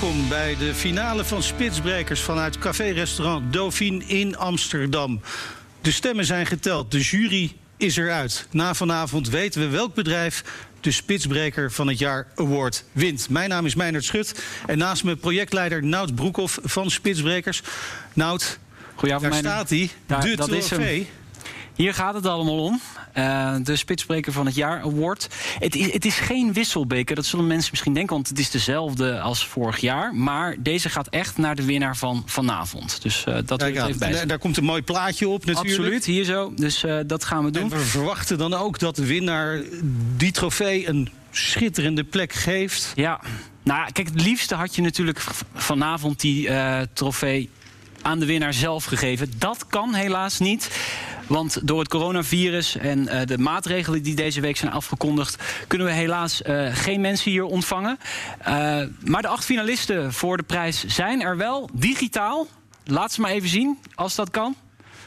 Welkom bij de finale van Spitsbrekers vanuit café-restaurant Dauphine in Amsterdam. De stemmen zijn geteld, de jury is eruit. Na vanavond weten we welk bedrijf de Spitsbreker van het jaar award wint. Mijn naam is Meijnerd Schut en naast me projectleider Nout Broekhoff van Spitsbrekers. Nout, Goedenavond, daar staat hij, de dat is hem. Hier gaat het allemaal om. Eh, de Spitsbreker van het Jaar Award. Het is, het is geen wisselbeker, dat zullen mensen misschien denken... want het is dezelfde als vorig jaar. Maar deze gaat echt naar de winnaar van vanavond. Dus eh, dat aan, even bij daar, daar komt een mooi plaatje op natuurlijk. Absoluut, hier zo. Dus eh, dat gaan we doen. En we verwachten dan ook dat de winnaar die trofee een schitterende plek geeft. Ja, nou ja, kijk, het liefste had je natuurlijk vanavond die trofee aan de winnaar zelf gegeven. Dat kan helaas niet. Want door het coronavirus en eh, de maatregelen die deze week zijn afgekondigd, kunnen we helaas eh, geen mensen hier ontvangen. Eh, maar de acht finalisten voor de prijs zijn er wel digitaal. Laat ze maar even zien, als dat kan.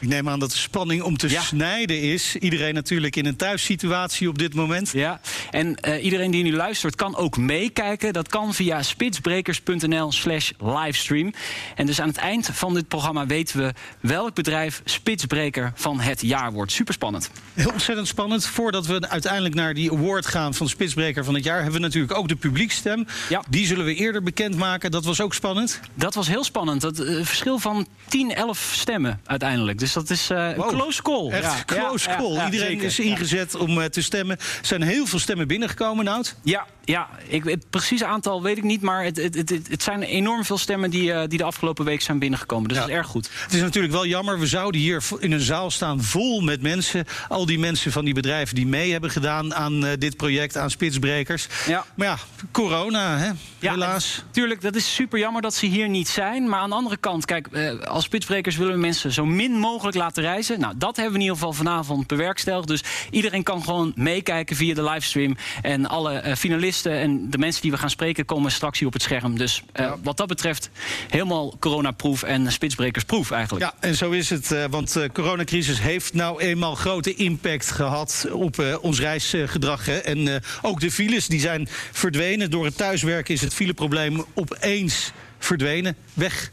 Ik neem aan dat de spanning om te Ja. snijden is. Iedereen natuurlijk in een thuissituatie op dit moment. Ja, en eh, iedereen die nu luistert kan ook meekijken. Dat kan via spitsbrekers.nl slash livestream. En dus aan het eind van dit programma weten we welk bedrijf Spitsbreker van het jaar wordt. Superspannend. Heel ontzettend spannend. Voordat we uiteindelijk naar die award gaan van Spitsbreker van het jaar... hebben we natuurlijk ook de publiekstem. Ja. Die zullen we eerder bekendmaken. Dat was ook spannend. Dat was heel spannend. Dat eh, verschil van 10, 11 stemmen uiteindelijk. Dus dat is eh, een close call. Echt Ja, close ja, call. ja, Iedereen zeker. is ingezet om eh, te stemmen. Er zijn heel veel stemmen binnengekomen, Nout. Ja, ja ik, het precieze aantal weet ik niet, maar het, het, het, het zijn enorm veel stemmen die, eh, die de afgelopen week zijn binnengekomen. Dus dat is erg goed. Het is natuurlijk wel jammer. We zouden hier in een zaal staan vol met mensen. Al die mensen van die bedrijven die mee hebben gedaan aan dit project, aan Spitsbrekers. Ja. Maar ja, corona, hè? Helaas. Tuurlijk, dat is super jammer dat ze hier niet zijn. Maar aan de andere kant, kijk, als spitsbrekers willen we mensen zo min mogelijk laten reizen. Nou, dat hebben we in ieder geval vanavond bewerkstelligd. Dus iedereen kan gewoon meekijken via de livestream. En alle eh, finalisten en de mensen die we gaan spreken komen straks hier op het scherm. Dus eh, wat dat betreft helemaal coronaproof en spitsbrekersproof eigenlijk. Ja, en zo is het. eh, want de coronacrisis heeft nou eenmaal grote impact gehad op ons reisgedrag. hè. En ook de files die zijn verdwenen. Door het thuiswerken is het fileprobleem opeens verdwenen. Weg.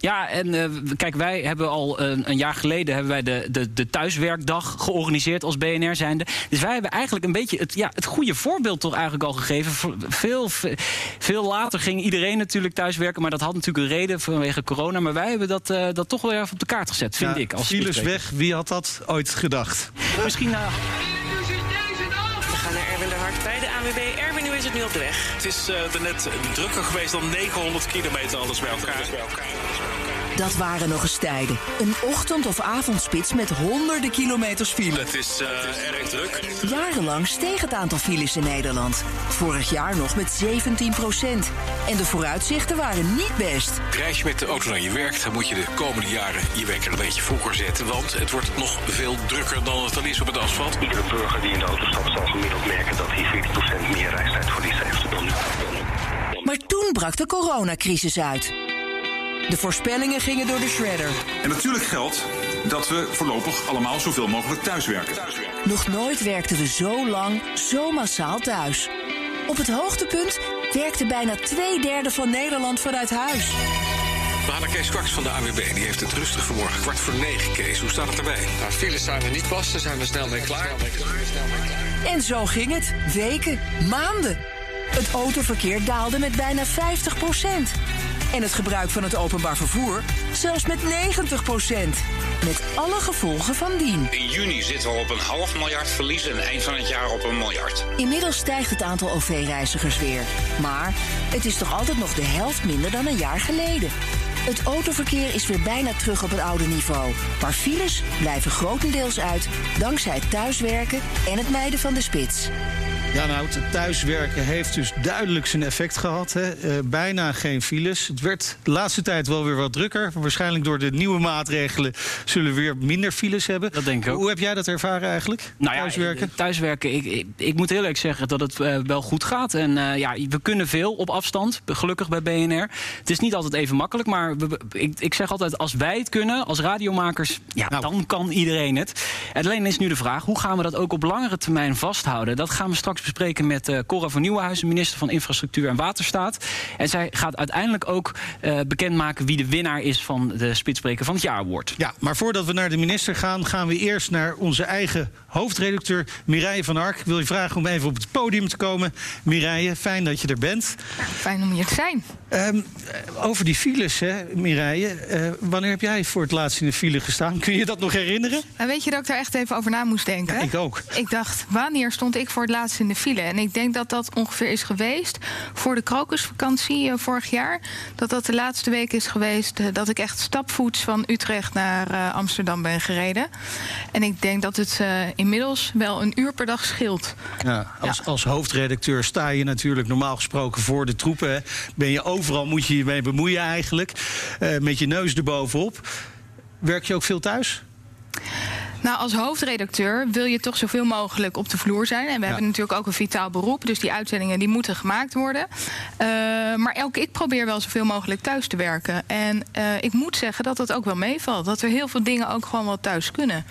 Ja. En eh, kijk, wij hebben al een, een jaar geleden hebben wij de, de, de thuiswerkdag georganiseerd als BNR zijnde. Dus wij hebben eigenlijk een beetje het, ja, het goede voorbeeld toch eigenlijk al gegeven. Veel, ve- veel later ging iedereen natuurlijk thuiswerken, maar dat had natuurlijk een reden vanwege corona. Maar wij hebben dat, eh, dat toch wel even op de kaart gezet, vind Ja, ik. Als files weg. Wie had dat ooit gedacht? Misschien We gaan naar Erwin de Hart bij de ANWB. Erwin, hoe is het nu op de weg? Het is eh er net drukker geweest dan 900 kilometer alles bij elkaar. Dat waren nog eens tijden. Een ochtend- of avondspits met honderden kilometers file. Het is eh, erg druk. Jarenlang steeg het aantal files in Nederland. Vorig jaar nog met 17 procent. En de vooruitzichten waren niet best. Reis je met de auto naar je werk, dan moet je de komende jaren je wekker een beetje vroeger zetten. Want het wordt nog veel drukker dan het al is op het asfalt. Iedere burger die in de auto stapt zal gemiddeld merken dat hij 40% meer reistijd voor die heeft dan nu. Maar toen brak de coronacrisis uit. De voorspellingen gingen door de shredder. En natuurlijk geldt dat we voorlopig allemaal zoveel mogelijk thuiswerken. Nog nooit werkten we zo lang, zo massaal thuis. Op het hoogtepunt werkte bijna twee derde van Nederland vanuit huis. We hadden Kees Kwaks van de AWB, die heeft het rustig vanmorgen. Kwart voor negen, Kees. Hoe staat het erbij? Nou, files zijn er niet pas, daar zijn we snel mee klaar. En zo ging het. Weken, maanden. Het autoverkeer daalde met bijna 50 En het gebruik van het openbaar vervoer zelfs met 90% Met alle gevolgen van dien. In juni zitten we op een half miljard verlies en eind van het jaar op een miljard. Inmiddels stijgt het aantal OV-reizigers weer. Maar het is toch altijd nog de helft minder dan een jaar geleden. Het autoverkeer is weer bijna terug op het oude niveau. Maar files blijven grotendeels uit dankzij het thuiswerken en het mijden van de spits. Ja, nou, het thuiswerken heeft dus duidelijk zijn effect gehad. Hè. Eh, bijna geen files. Het werd de laatste tijd wel weer wat drukker. Waarschijnlijk door de nieuwe maatregelen zullen we weer minder files hebben. Dat denk ik ook. Hoe heb jij dat ervaren eigenlijk? Nou ja, thuiswerken? eh, thuiswerken. Ik, ik, ik moet heel eerlijk zeggen dat het eh, wel goed gaat. En ja, we kunnen veel op afstand, gelukkig bij BNR. Het is niet altijd even makkelijk, maar we- we- ik, ik zeg altijd... als wij het kunnen, als radiomakers, ja, Nou. dan kan iedereen het. En alleen is nu de vraag, hoe gaan we dat ook op langere termijn vasthouden? Dat gaan we straks straks bespreken met uh, Cora van Nieuwenhuizen, minister van Infrastructuur en Waterstaat. En zij gaat uiteindelijk ook uh, bekendmaken wie de winnaar is van de Spitsbreker van het Jaar Award. Ja, maar voordat we naar de minister gaan, gaan we eerst naar onze eigen hoofdredacteur Mireille van Ark. Ik wil je vragen om even op het podium te komen. Mireille, fijn dat je er bent. Fijn om hier te zijn. Um, over die files, hè, Mireille. Uh, wanneer heb jij voor het laatst in de file gestaan? Kun je dat nog herinneren? Nou, weet je dat ik daar echt even over na moest denken? Ja, ik ook. Ik dacht, wanneer stond ik voor het laatst in de file? En ik denk dat dat ongeveer is geweest voor de krokusvakantie uh, vorig jaar. Dat dat de laatste week is geweest uh, dat ik echt stapvoets van Utrecht naar Amsterdam ben gereden. En ik denk dat het inmiddels wel een uur per dag scheelt. Ja, als, ja. als hoofdredacteur sta je natuurlijk normaal gesproken voor de troepen. Ben je overal moet je je mee bemoeien eigenlijk. Met je neus erbovenop. Werk je ook veel thuis? Nou, als hoofdredacteur wil je toch zoveel mogelijk op de vloer zijn. En we ja. hebben natuurlijk ook een vitaal beroep. Dus die uitzendingen die moeten gemaakt worden. Uh, maar ook ik probeer wel zoveel mogelijk thuis te werken. En uh, ik moet zeggen dat dat ook wel meevalt. Dat er heel veel dingen ook gewoon wel thuis kunnen.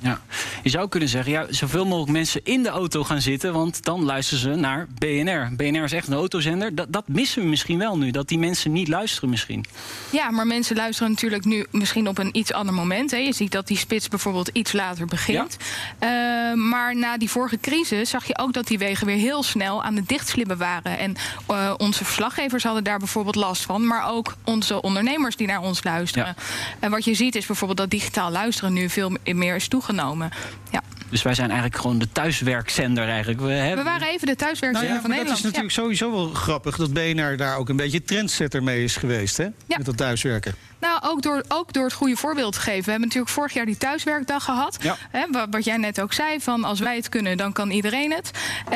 Ja. ja. Je zou kunnen zeggen, ja, zoveel mogelijk mensen in de auto gaan zitten, want dan luisteren ze naar BNR. BNR is echt een autozender. Dat, dat missen we misschien wel nu, dat die mensen niet luisteren misschien. Ja, maar mensen luisteren natuurlijk nu misschien op een iets ander moment. Hè. Je ziet dat die spits bijvoorbeeld iets later begint. Ja. Uh, maar na die vorige crisis zag je ook dat die wegen weer heel snel aan het dichtslippen waren. En uh, onze verslaggevers hadden daar bijvoorbeeld last van, maar ook onze ondernemers die naar ons luisteren. Ja. En wat je ziet is bijvoorbeeld dat digitaal luisteren nu veel meer is toegenomen. Ja. Dus wij zijn eigenlijk gewoon de thuiswerkzender eigenlijk. We, hebben... we waren even de thuiswerkzender nou ja, van Nederland. Dat is natuurlijk ja. sowieso wel grappig dat BNR daar ook een beetje trendsetter mee is geweest, hè? Ja. Met dat thuiswerken. Nou, ook door, ook door het goede voorbeeld te geven. We hebben natuurlijk vorig jaar die thuiswerkdag gehad. Ja. Hè, wat, wat, jij net ook zei, van als wij het kunnen, dan kan iedereen het. Uh,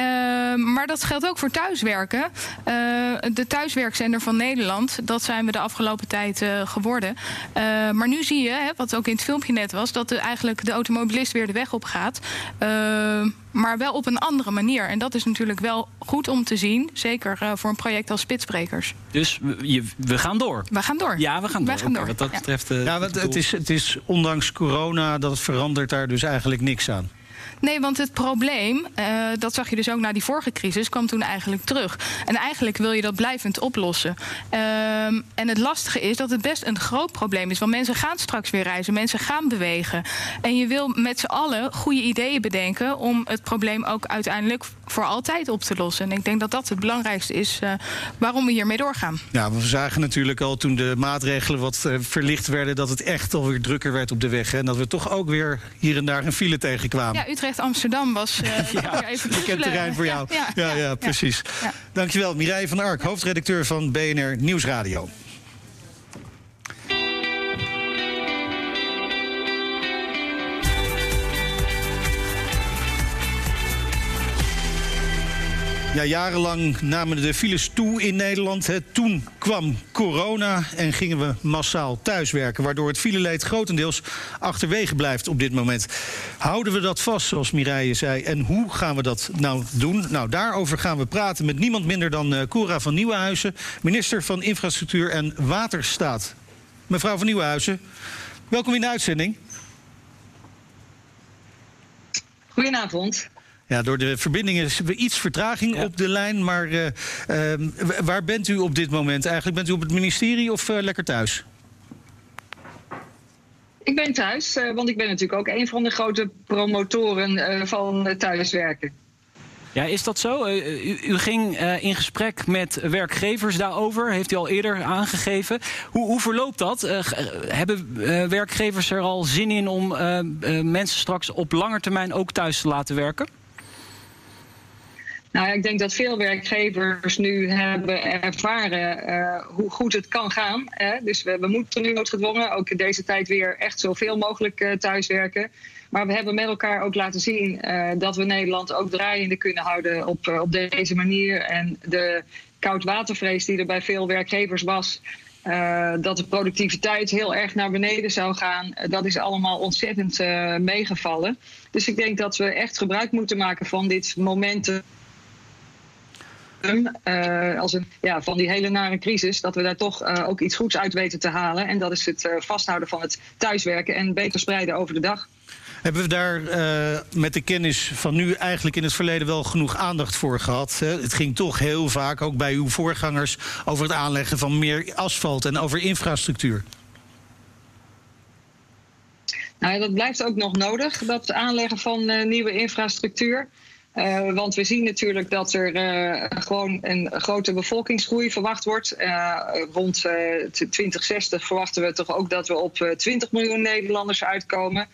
maar dat geldt ook voor thuiswerken. Uh, de thuiswerkzender van Nederland, dat zijn we de afgelopen tijd uh, geworden. maar nu zie je, hè, wat ook in het filmpje net was, dat de, eigenlijk de automobilist weer de weg op gaat. Maar wel op een andere manier. En dat is natuurlijk wel goed om te zien. Zeker voor een project als Spitsbrekers. Dus we, je, we gaan door. We gaan door. Ja, we gaan door. We gaan door. Okay, wat dat ja. betreft. Uh, ja, want het is, het is ondanks corona dat het verandert daar dus eigenlijk niks aan. Nee, want het probleem, uh, dat zag je dus ook na die vorige crisis, kwam toen eigenlijk terug. En eigenlijk wil je dat blijvend oplossen. Uh, en het lastige is dat het best een groot probleem is. Want mensen gaan straks weer reizen, mensen gaan bewegen. En je wil met z'n allen goede ideeën bedenken om het probleem ook uiteindelijk voor altijd op te lossen. En ik denk dat dat het belangrijkste is uh, waarom we hiermee doorgaan. Ja, we zagen natuurlijk al toen de maatregelen wat uh, verlicht werden, dat het echt alweer drukker werd op de weg. Hè? En dat we toch ook weer hier en daar een file tegenkwamen. Ja, Utrecht Amsterdam was uh, ja, even terrein voor jou. Ja, ja, ja, ja precies. Dankjewel, Mireille van Ark, hoofdredacteur van BNR Nieuwsradio. Ja, jarenlang namen de files toe in Nederland. Toen kwam corona en gingen we massaal thuiswerken... waardoor het fileleed grotendeels achterwege blijft op dit moment. Houden we dat vast, zoals Mireille zei, en hoe gaan we dat nou doen? Nou, daarover gaan we praten met niemand minder dan uh, Cora van Nieuwenhuizen... minister van Infrastructuur en Waterstaat. Mevrouw van Nieuwenhuizen, welkom in de uitzending. Goedenavond. Ja, door de verbinding is er iets vertraging ja. op de lijn. Maar uh, uh, waar bent u op dit moment eigenlijk? Bent u op het ministerie of uh, lekker thuis? Ik ben thuis, want ik ben natuurlijk ook een van de grote promotoren van thuiswerken. Ja, is dat zo? U, u ging in gesprek met werkgevers daarover, heeft u al eerder aangegeven. Hoe, hoe verloopt dat? hebben werkgevers er al zin in om mensen straks op lange termijn ook thuis te laten werken? Nou, ik denk dat veel werkgevers nu hebben ervaren uh, hoe goed het kan gaan. Hè? Dus we, we, moeten nu noodgedwongen ook in deze tijd weer echt zoveel mogelijk uh, thuiswerken. Maar we hebben met elkaar ook laten zien uh, dat we Nederland ook draaiende kunnen houden op, op deze manier. En de koudwatervrees die er bij veel werkgevers was. Dat de productiviteit heel erg naar beneden zou gaan. Dat is allemaal ontzettend meegevallen. Dus ik denk dat we echt gebruik moeten maken van dit momentum. Uh, als een, ja, van die hele nare crisis, dat we daar toch uh, ook iets goeds uit weten te halen. En dat is het uh, vasthouden van het thuiswerken en beter spreiden over de dag. Hebben we daar uh, met de kennis van nu eigenlijk in het verleden wel genoeg aandacht voor gehad? Hè? Het ging toch heel vaak, ook bij uw voorgangers, over het aanleggen van meer asfalt en over infrastructuur. Nou, dat blijft ook nog nodig, dat aanleggen van uh, nieuwe infrastructuur. Uh, want we zien natuurlijk dat er uh, gewoon een grote bevolkingsgroei verwacht wordt. Uh, rond 2060 verwachten we toch ook dat we op 20 miljoen Nederlanders uitkomen.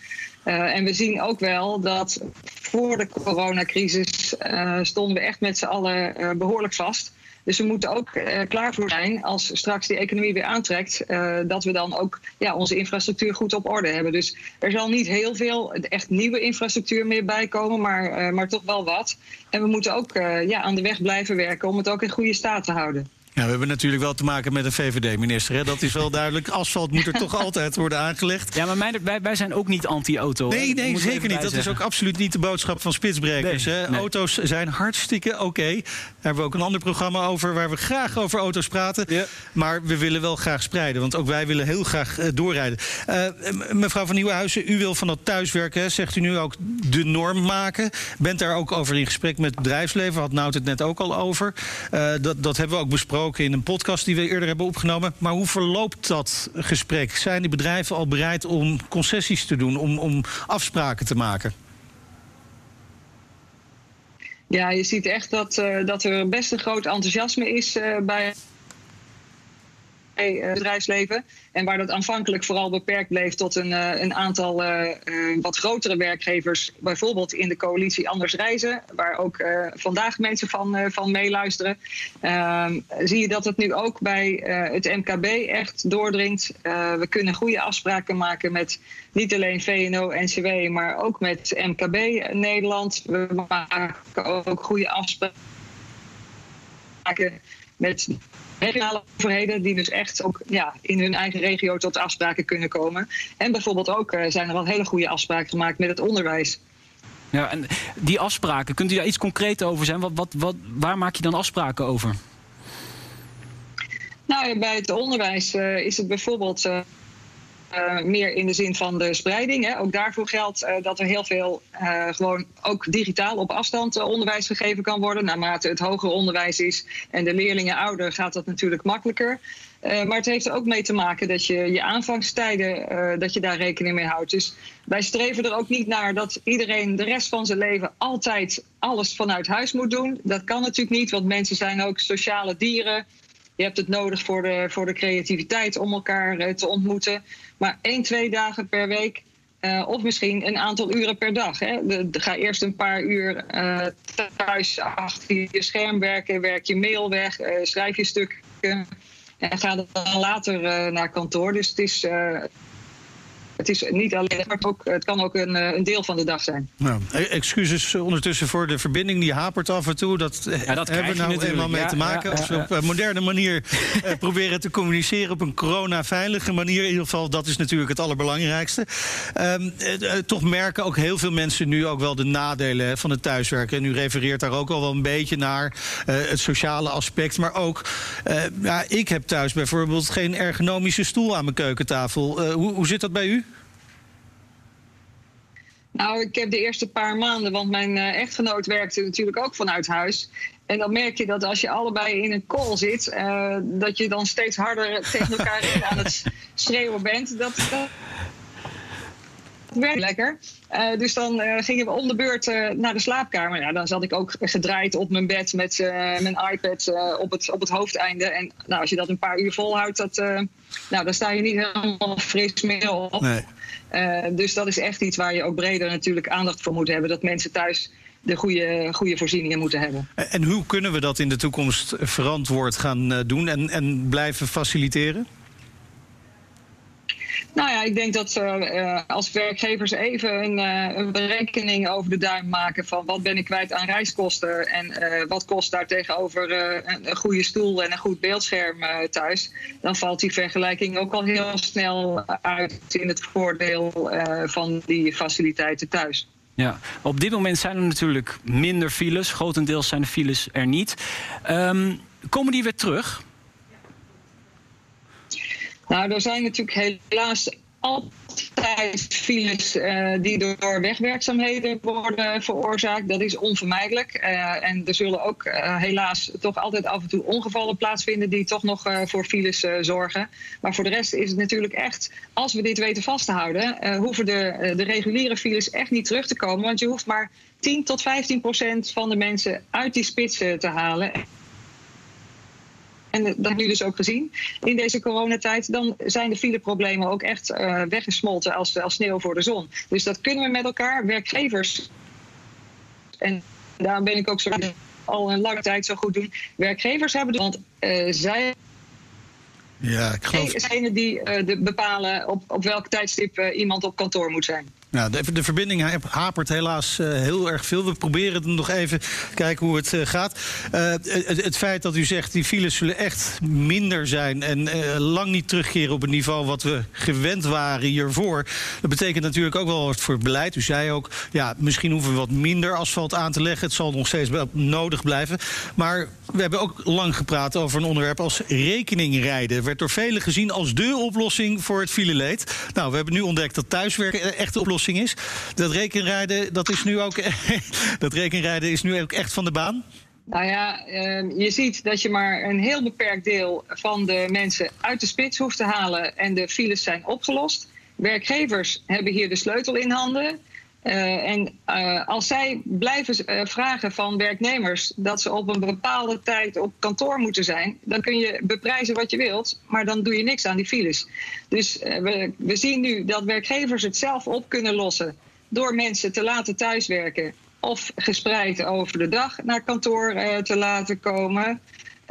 en we zien ook wel dat voor de coronacrisis stonden we echt met z'n allen behoorlijk vast. Dus we moeten ook uh, klaar voor zijn als straks die economie weer aantrekt, uh, dat we dan ook ja, onze infrastructuur goed op orde hebben. Dus er zal niet heel veel echt nieuwe infrastructuur meer bijkomen, maar, uh, maar toch wel wat. En we moeten ook ja, aan de weg blijven werken om het ook in goede staat te houden. Ja, we hebben natuurlijk wel te maken met een VVD-minister. Dat is wel duidelijk. Asfalt moet er toch altijd worden aangelegd. Ja, maar wij, wij zijn ook niet anti-auto. Nee, nee zeker niet. Dat is ook absoluut niet de boodschap van Spitsbrekers. Nee, nee. Auto's zijn hartstikke oké. Okay. Daar hebben we ook een ander programma over... waar we graag over auto's praten. Ja. Maar we willen wel graag spreiden. Want ook wij willen heel graag uh, doorrijden. Uh, mevrouw van Nieuwenhuizen, u wil van dat thuiswerken... zegt u nu ook de norm maken. Bent daar ook over in gesprek met het bedrijfsleven. Had Nout het net ook al over. Uh, dat, dat hebben we ook besproken in een podcast die we eerder hebben opgenomen. Maar hoe verloopt dat gesprek? Zijn die bedrijven al bereid om concessies te doen, om, om afspraken te maken? Ja, je ziet echt dat, uh, dat er best een groot enthousiasme is uh, bij bedrijfsleven. En waar dat aanvankelijk vooral beperkt bleef tot een, een aantal uh, wat grotere werkgevers, bijvoorbeeld in de coalitie Anders Reizen, waar ook vandaag mensen van, van meeluisteren, ehm, zie je dat het nu ook bij het MKB echt doordringt. we kunnen goede afspraken maken met niet alleen VNO-NCW, maar ook met MKB Nederland. We maken ook goede afspraken met regionale overheden die dus echt ook ja, in hun eigen regio tot afspraken kunnen komen. En bijvoorbeeld ook uh, zijn er al hele goede afspraken gemaakt met het onderwijs. Ja, en die afspraken, kunt u daar iets concreet over zijn? Wat, wat, wat, waar maak je dan afspraken over? Nou, bij het onderwijs uh, is het bijvoorbeeld. Uh, uh, meer in de zin van de spreiding. Hè. Ook daarvoor geldt uh, dat er heel veel uh, gewoon ook digitaal op afstand onderwijs gegeven kan worden. Naarmate het hoger onderwijs is en de leerlingen ouder, gaat dat natuurlijk makkelijker. maar het heeft er ook mee te maken dat je je aanvangstijden, dat je daar rekening mee houdt. Dus wij streven er ook niet naar dat iedereen de rest van zijn leven altijd alles vanuit huis moet doen. Dat kan natuurlijk niet, want mensen zijn ook sociale dieren. Je hebt het nodig voor de, voor de creativiteit om elkaar uh, te ontmoeten. Maar één, twee dagen per week. Uh, of misschien een aantal uren per dag. Hè. Ga eerst een paar uur uh, thuis achter je scherm werken. Werk je mail weg. schrijf je stukken. En ga dan later naar kantoor. Dus het is het is niet alleen, maar ook, het kan ook een, een deel van de dag zijn. Nou, excuses ondertussen voor de verbinding, die hapert af en toe. Dat, ja, dat hebben we nou natuurlijk. eenmaal mee ja, te maken. ja, Als we op een moderne manier uh, proberen te communiceren op een corona-veilige manier. In ieder geval, dat is natuurlijk het allerbelangrijkste. Um, uh, toch merken ook heel veel mensen nu ook wel de nadelen van het thuiswerken. En u refereert daar ook al wel een beetje naar uh, het sociale aspect. Maar ook, ja, ik heb thuis bijvoorbeeld geen ergonomische stoel aan mijn keukentafel. hoe, hoe zit dat bij u? Nou, ik heb de eerste paar maanden, want mijn uh, echtgenoot werkte natuurlijk ook vanuit huis. En dan merk je dat als je allebei in een call zit, uh, dat je dan steeds harder tegen elkaar aan het schreeuwen bent. Dat, dat werkt lekker. Uh, dus dan uh, gingen we om de beurt uh, naar de slaapkamer. Ja, dan zat ik ook gedraaid op mijn bed met mijn iPad op, het, op het hoofdeinde. En nou, als je dat een paar uur volhoudt, dat, nou, dan sta je niet helemaal fris meer op. Nee. Uh, dus dat is echt iets waar je ook breder natuurlijk aandacht voor moet hebben. Dat mensen thuis de goede, goede voorzieningen moeten hebben. En hoe kunnen we dat in de toekomst verantwoord gaan doen en, en blijven faciliteren? Nou ja, ik denk dat uh, als werkgevers even een, uh, een, berekening over de duim maken van wat ben ik kwijt aan reiskosten en wat kost daar tegenover een, een, goede stoel en een goed beeldscherm thuis, dan valt die vergelijking ook al heel snel uit in het voordeel van die faciliteiten thuis. Ja, op dit moment zijn er natuurlijk minder files. Grotendeels zijn de files er niet. Um, komen die weer terug? Nou, er zijn natuurlijk helaas altijd files uh, die door wegwerkzaamheden worden veroorzaakt. Dat is onvermijdelijk. Uh, en er zullen ook uh, helaas toch altijd af en toe ongevallen plaatsvinden die toch nog voor files zorgen. Maar voor de rest is het natuurlijk echt, als we dit weten vast te houden, hoeven de, de reguliere files echt niet terug te komen. Want je hoeft maar 10 tot 15 procent van de mensen uit die spitsen te halen. En dat hebben we dus ook gezien in deze coronatijd. Dan zijn de fileproblemen ook echt uh, weggesmolten als, als sneeuw voor de zon. Dus dat kunnen we met elkaar. Werkgevers. En daarom ben ik ook zo al een lange tijd zo goed doen. Werkgevers hebben. Want uh, zij ja, ik geloof... degene die uh, de bepalen op, op welk tijdstip uh, iemand op kantoor moet zijn. Nou, de, de verbinding hapert helaas uh, heel erg veel. We proberen het nog even kijken hoe het uh, gaat. Uh, het, feit dat u zegt die files zullen echt minder zijn en lang niet terugkeren op het niveau wat we gewend waren hiervoor. Dat betekent natuurlijk ook wel wat voor het beleid. U zei ook, ja, misschien hoeven we wat minder asfalt aan te leggen. Het zal nog steeds nodig blijven. Maar we hebben ook lang gepraat over een onderwerp als rekeningrijden. Werd door velen gezien als dé oplossing voor het fileleed. Nou, we hebben nu ontdekt dat thuiswerken echt de oplossing is. Dat rekenrijden, dat is nu ook, dat rekenrijden is nu ook echt van de baan? Nou ja, ehm, je ziet dat je maar een heel beperkt deel van de mensen uit de spits hoeft te halen en de files zijn opgelost. Werkgevers hebben hier de sleutel in handen. Uh, en uh, als zij blijven uh, vragen van werknemers dat ze op een bepaalde tijd op kantoor moeten zijn, dan kun je beprijzen wat je wilt, maar dan doe je niks aan die files. Dus we, we zien nu dat werkgevers het zelf op kunnen lossen door mensen te laten thuiswerken of gespreid over de dag naar kantoor te laten komen.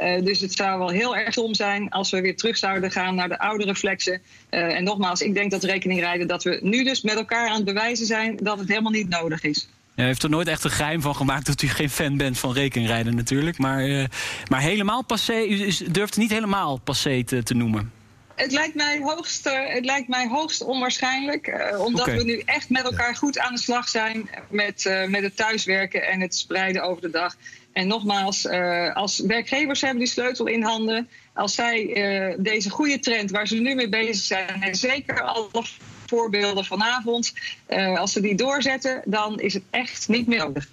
Uh, dus het zou wel heel erg stom zijn als we weer terug zouden gaan naar de oude reflexen. Uh, en nogmaals, ik denk dat rekeningrijden dat we nu dus met elkaar aan het bewijzen zijn dat het helemaal niet nodig is. Ja, u heeft er nooit echt een geheim van gemaakt dat u geen fan bent van rekeningrijden natuurlijk. Maar, uh, maar helemaal passé, u durft het niet helemaal passé te, te noemen. Het lijkt mij hoogst, het lijkt mij hoogst onwaarschijnlijk. Uh, omdat okay. we nu echt met elkaar goed aan de slag zijn met, uh, met het thuiswerken en het spreiden over de dag. En nogmaals, uh, als werkgevers hebben die sleutel in handen. Als zij uh, deze goede trend waar ze nu mee bezig zijn, en zeker alle voorbeelden vanavond, uh, als ze die doorzetten, dan is het echt niet meer nodig.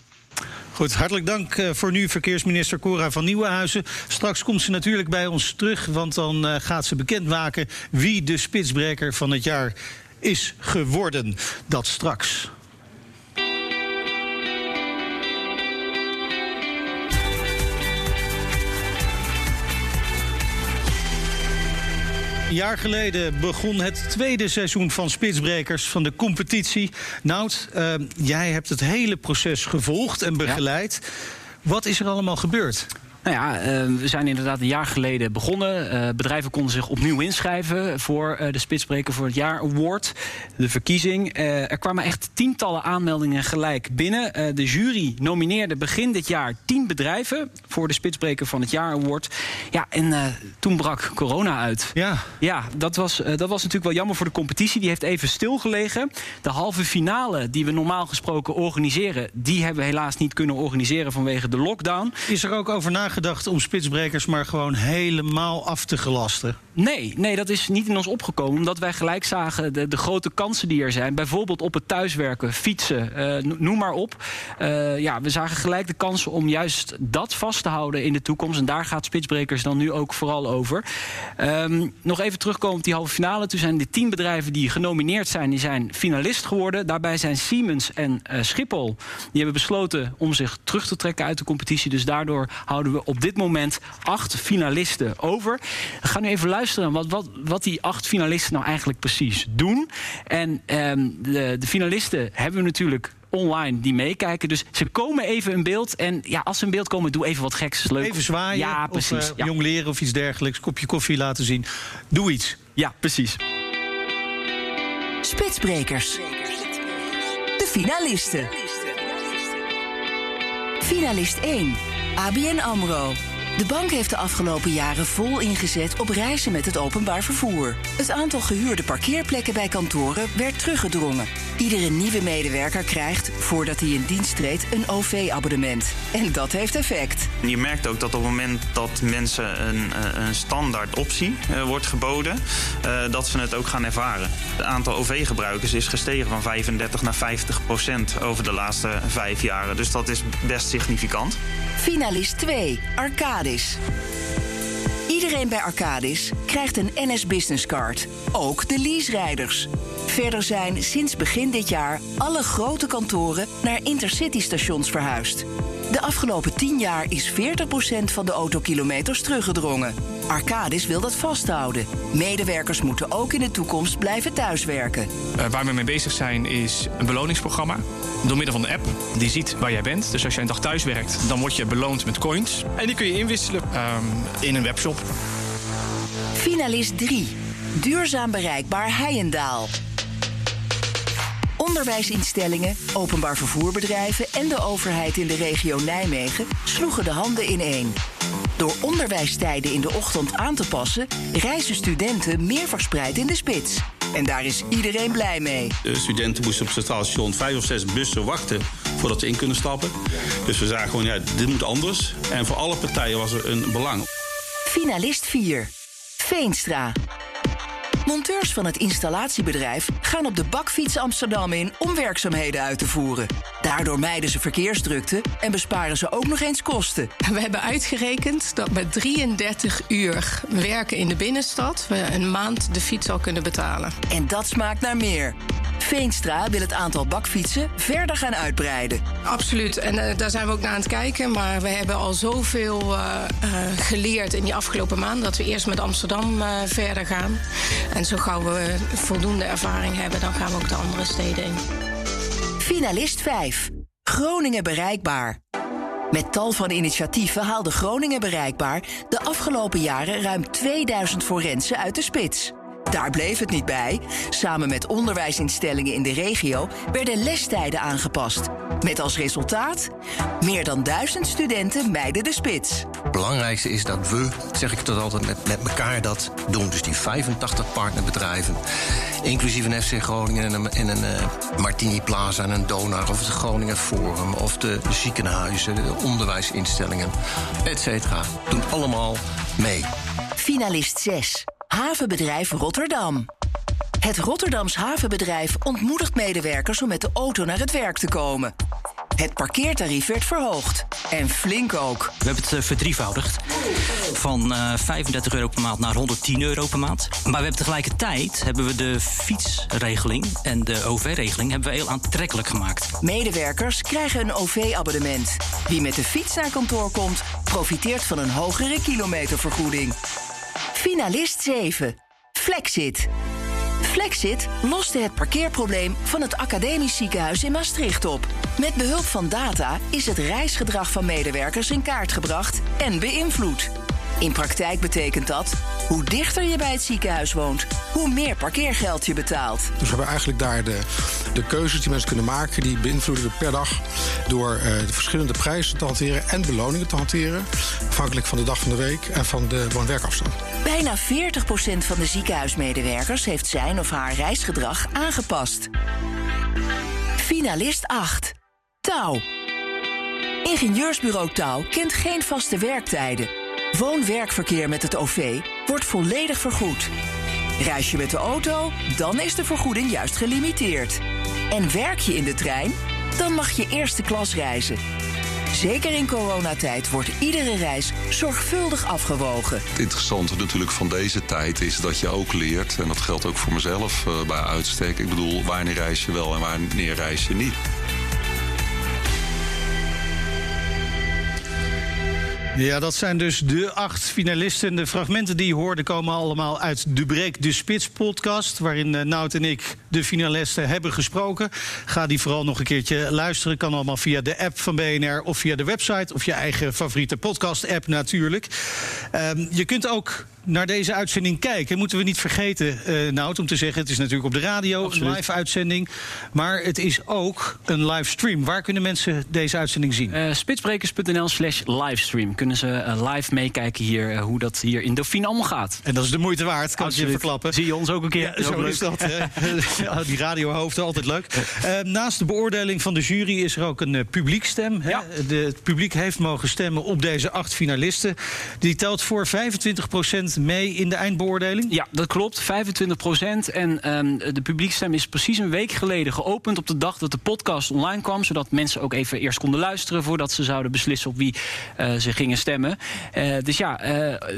Goed, hartelijk dank voor nu, verkeersminister Cora van Nieuwenhuizen. Straks komt ze natuurlijk bij ons terug, want dan gaat ze bekendmaken wie de spitsbreker van het jaar is geworden. Dat straks. Een jaar geleden begon het tweede seizoen van Spitsbrekers van de competitie. Nout, uh, jij hebt het hele proces gevolgd en begeleid. Ja. Wat is er allemaal gebeurd? Nou ja, uh, we zijn inderdaad een jaar geleden begonnen. Uh, bedrijven konden zich opnieuw inschrijven voor uh, de Spitsbreker voor het Jaar Award. De verkiezing. er kwamen echt tientallen aanmeldingen gelijk binnen. de jury nomineerde begin dit jaar tien bedrijven voor de Spitsbreker van het Jaar Award. Ja, en toen brak corona uit. Ja, ja dat, was, dat was natuurlijk wel jammer voor de competitie. Die heeft even stilgelegen. De halve finale die we normaal gesproken organiseren, die hebben we helaas niet kunnen organiseren vanwege de lockdown. Is er ook over nagedacht? Gedacht om spitsbrekers maar gewoon helemaal af te gelasten? Nee, nee, dat is niet in ons opgekomen. Omdat wij gelijk zagen de, de grote kansen die er zijn. Bijvoorbeeld op het thuiswerken, fietsen, uh, noem maar op. Uh, ja, we zagen gelijk de kansen om juist dat vast te houden in de toekomst. En daar gaat Spitsbrekers dan nu ook vooral over. Um, nog even terugkomen op die halve finale. Toen zijn de tien bedrijven die genomineerd zijn, die zijn finalist geworden. Daarbij zijn Siemens en uh, Schiphol. Die hebben besloten om zich terug te trekken uit de competitie. Dus daardoor houden we op dit moment acht finalisten over. We gaan nu even luisteren wat, wat, wat die acht finalisten nou eigenlijk precies doen. En um, de, de finalisten hebben we natuurlijk online die meekijken. Dus ze komen even in beeld. En ja, als ze in beeld komen, doe even wat geks. Leuk. Even zwaaien. Ja, precies. Of uh, ja. jong leren of iets dergelijks. Kopje koffie laten zien. Doe iets. Ja, precies. Spitsbrekers. De finalisten. Finalist 1. ABN AMRO. De bank heeft de afgelopen jaren vol ingezet op reizen met het openbaar vervoer. Het aantal gehuurde parkeerplekken bij kantoren werd teruggedrongen. Iedere nieuwe medewerker krijgt, voordat hij in dienst treedt, een OV-abonnement. En dat heeft effect. Je merkt ook dat op het moment dat mensen een, eh, een standaard optie uh, wordt geboden, uh, dat ze het ook gaan ervaren. Het aantal OV-gebruikers is gestegen van 35 naar 50 procent over de laatste vijf jaren. Dus dat is best significant. Finalist 2, Iedereen bij Arcadis krijgt een NS Business Card. Ook de leaserijders. Verder zijn sinds begin dit jaar alle grote kantoren naar intercity-stations verhuisd. De afgelopen 10 jaar is 40% van de autokilometers teruggedrongen. Arcadis wil dat vasthouden. Medewerkers moeten ook in de toekomst blijven thuiswerken. Uh, waar we mee bezig zijn is een beloningsprogramma. Door middel van de app. Die ziet waar jij bent. Dus als jij een dag thuis werkt, dan word je beloond met coins. En die kun je inwisselen um, in een webshop. Finalist 3. Duurzaam bereikbaar Heijendaal. Onderwijsinstellingen, openbaar vervoerbedrijven en de overheid in de regio Nijmegen sloegen de handen ineen. Door onderwijstijden in de ochtend aan te passen, reizen studenten meer verspreid in de spits. En daar is iedereen blij mee. De studenten moesten op het station vijf of zes bussen wachten voordat ze in kunnen stappen. Dus we zagen gewoon, ja, dit moet anders. En voor alle partijen was er een belang. Finalist 4. Veenstra. Monteurs van het installatiebedrijf gaan op de bakfiets Amsterdam in om werkzaamheden uit te voeren. Daardoor mijden ze verkeersdrukte en besparen ze ook nog eens kosten. We hebben uitgerekend dat met 33 uur werken in de binnenstad we een maand de fiets al kunnen betalen. En dat smaakt naar meer. Veenstra wil het aantal bakfietsen verder gaan uitbreiden. Absoluut, en uh, daar zijn we ook naar aan het kijken. Maar we hebben al zoveel uh, uh, geleerd in die afgelopen maanden... dat we eerst met Amsterdam verder gaan. En zo gauw we voldoende ervaring hebben... dan gaan we ook de andere steden in. Finalist 5. Groningen bereikbaar. Met tal van initiatieven haalde Groningen bereikbaar... de afgelopen jaren ruim 2000 forensen uit de spits. Daar bleef het niet bij. Samen met onderwijsinstellingen in de regio werden lestijden aangepast. Met als resultaat meer dan duizend studenten mijden de spits. Het belangrijkste is dat we, zeg ik dat altijd, met, met elkaar dat doen. Dus die 85 partnerbedrijven, inclusief een FC Groningen en een, en een uh, Martini Plaza en een Donar... of het Groningen Forum of de ziekenhuizen, de onderwijsinstellingen, et cetera. Doen allemaal mee. Finalist 6. Havenbedrijf Rotterdam. Het Rotterdams havenbedrijf ontmoedigt medewerkers om met de auto naar het werk te komen. Het parkeertarief werd verhoogd. En flink ook. We hebben het uh, verdrievoudigd. Van uh, 35 euro per maand naar 110 euro per maand. Maar we hebben tegelijkertijd hebben we de fietsregeling en de OV-regeling hebben we heel aantrekkelijk gemaakt. Medewerkers krijgen een OV-abonnement. Wie met de fiets naar kantoor komt, profiteert van een hogere kilometervergoeding. Finalist 7. Flexit. Flexit loste het parkeerprobleem van het academisch ziekenhuis in Maastricht op. Met behulp van data is het reisgedrag van medewerkers in kaart gebracht en beïnvloed. In praktijk betekent dat hoe dichter je bij het ziekenhuis woont, hoe meer parkeergeld je betaalt. Dus we hebben eigenlijk daar de, de keuzes die mensen kunnen maken, die beïnvloeden per dag door uh, de verschillende prijzen te hanteren en beloningen te hanteren, afhankelijk van de dag van de week en van de woon-werkafstand. Bijna 40% van de ziekenhuismedewerkers heeft zijn of haar reisgedrag aangepast. Finalist 8. Touw. Ingenieursbureau Touw kent geen vaste werktijden. Woon-werkverkeer met het OV wordt volledig vergoed. Reis je met de auto, dan is de vergoeding juist gelimiteerd. En werk je in de trein, dan mag je eerste klas reizen. Zeker in coronatijd wordt iedere reis zorgvuldig afgewogen. Het interessante natuurlijk van deze tijd is dat je ook leert... en dat geldt ook voor mezelf uh, bij uitstek. Ik bedoel, wanneer reis je wel en wanneer reis je niet. Ja, dat zijn dus de acht finalisten. De fragmenten die je hoorde komen allemaal uit de Breek de Spits podcast... waarin uh, Nout en ik de finalisten hebben gesproken. Ga die vooral nog een keertje luisteren. Kan allemaal via de app van BNR of via de website... of je eigen favoriete podcast-app natuurlijk. Um, je kunt ook naar deze uitzending kijken, moeten we niet vergeten, uh, Nout, om te zeggen: het is natuurlijk op de radio, Absoluut. een live uitzending. Maar het is ook een livestream. Waar kunnen mensen deze uitzending zien? Uh, Spitsbrekers.nl/slash livestream. Kunnen ze eh, live meekijken hier eh, hoe dat hier in Dauphine allemaal gaat. En dat is de moeite waard, kan ik je Absoluut. verklappen. Zie je ons ook een keer? Ja, zo leuk. is dat. ja, die radiohoofden, altijd leuk. Eh, naast de beoordeling van de jury is er ook een eh, publiekstem. Hè? De, het publiek heeft mogen stemmen op deze acht finalisten. Die telt voor 25% mee in de eindbeoordeling. Ja, dat klopt. 25 procent. En ehm, de publiekstem is precies een week geleden geopend op de dag dat de podcast online kwam. Zodat mensen ook even eerst konden luisteren voordat ze zouden beslissen op wie eh, ze gingen stemmen. Eh, dus ja, eh,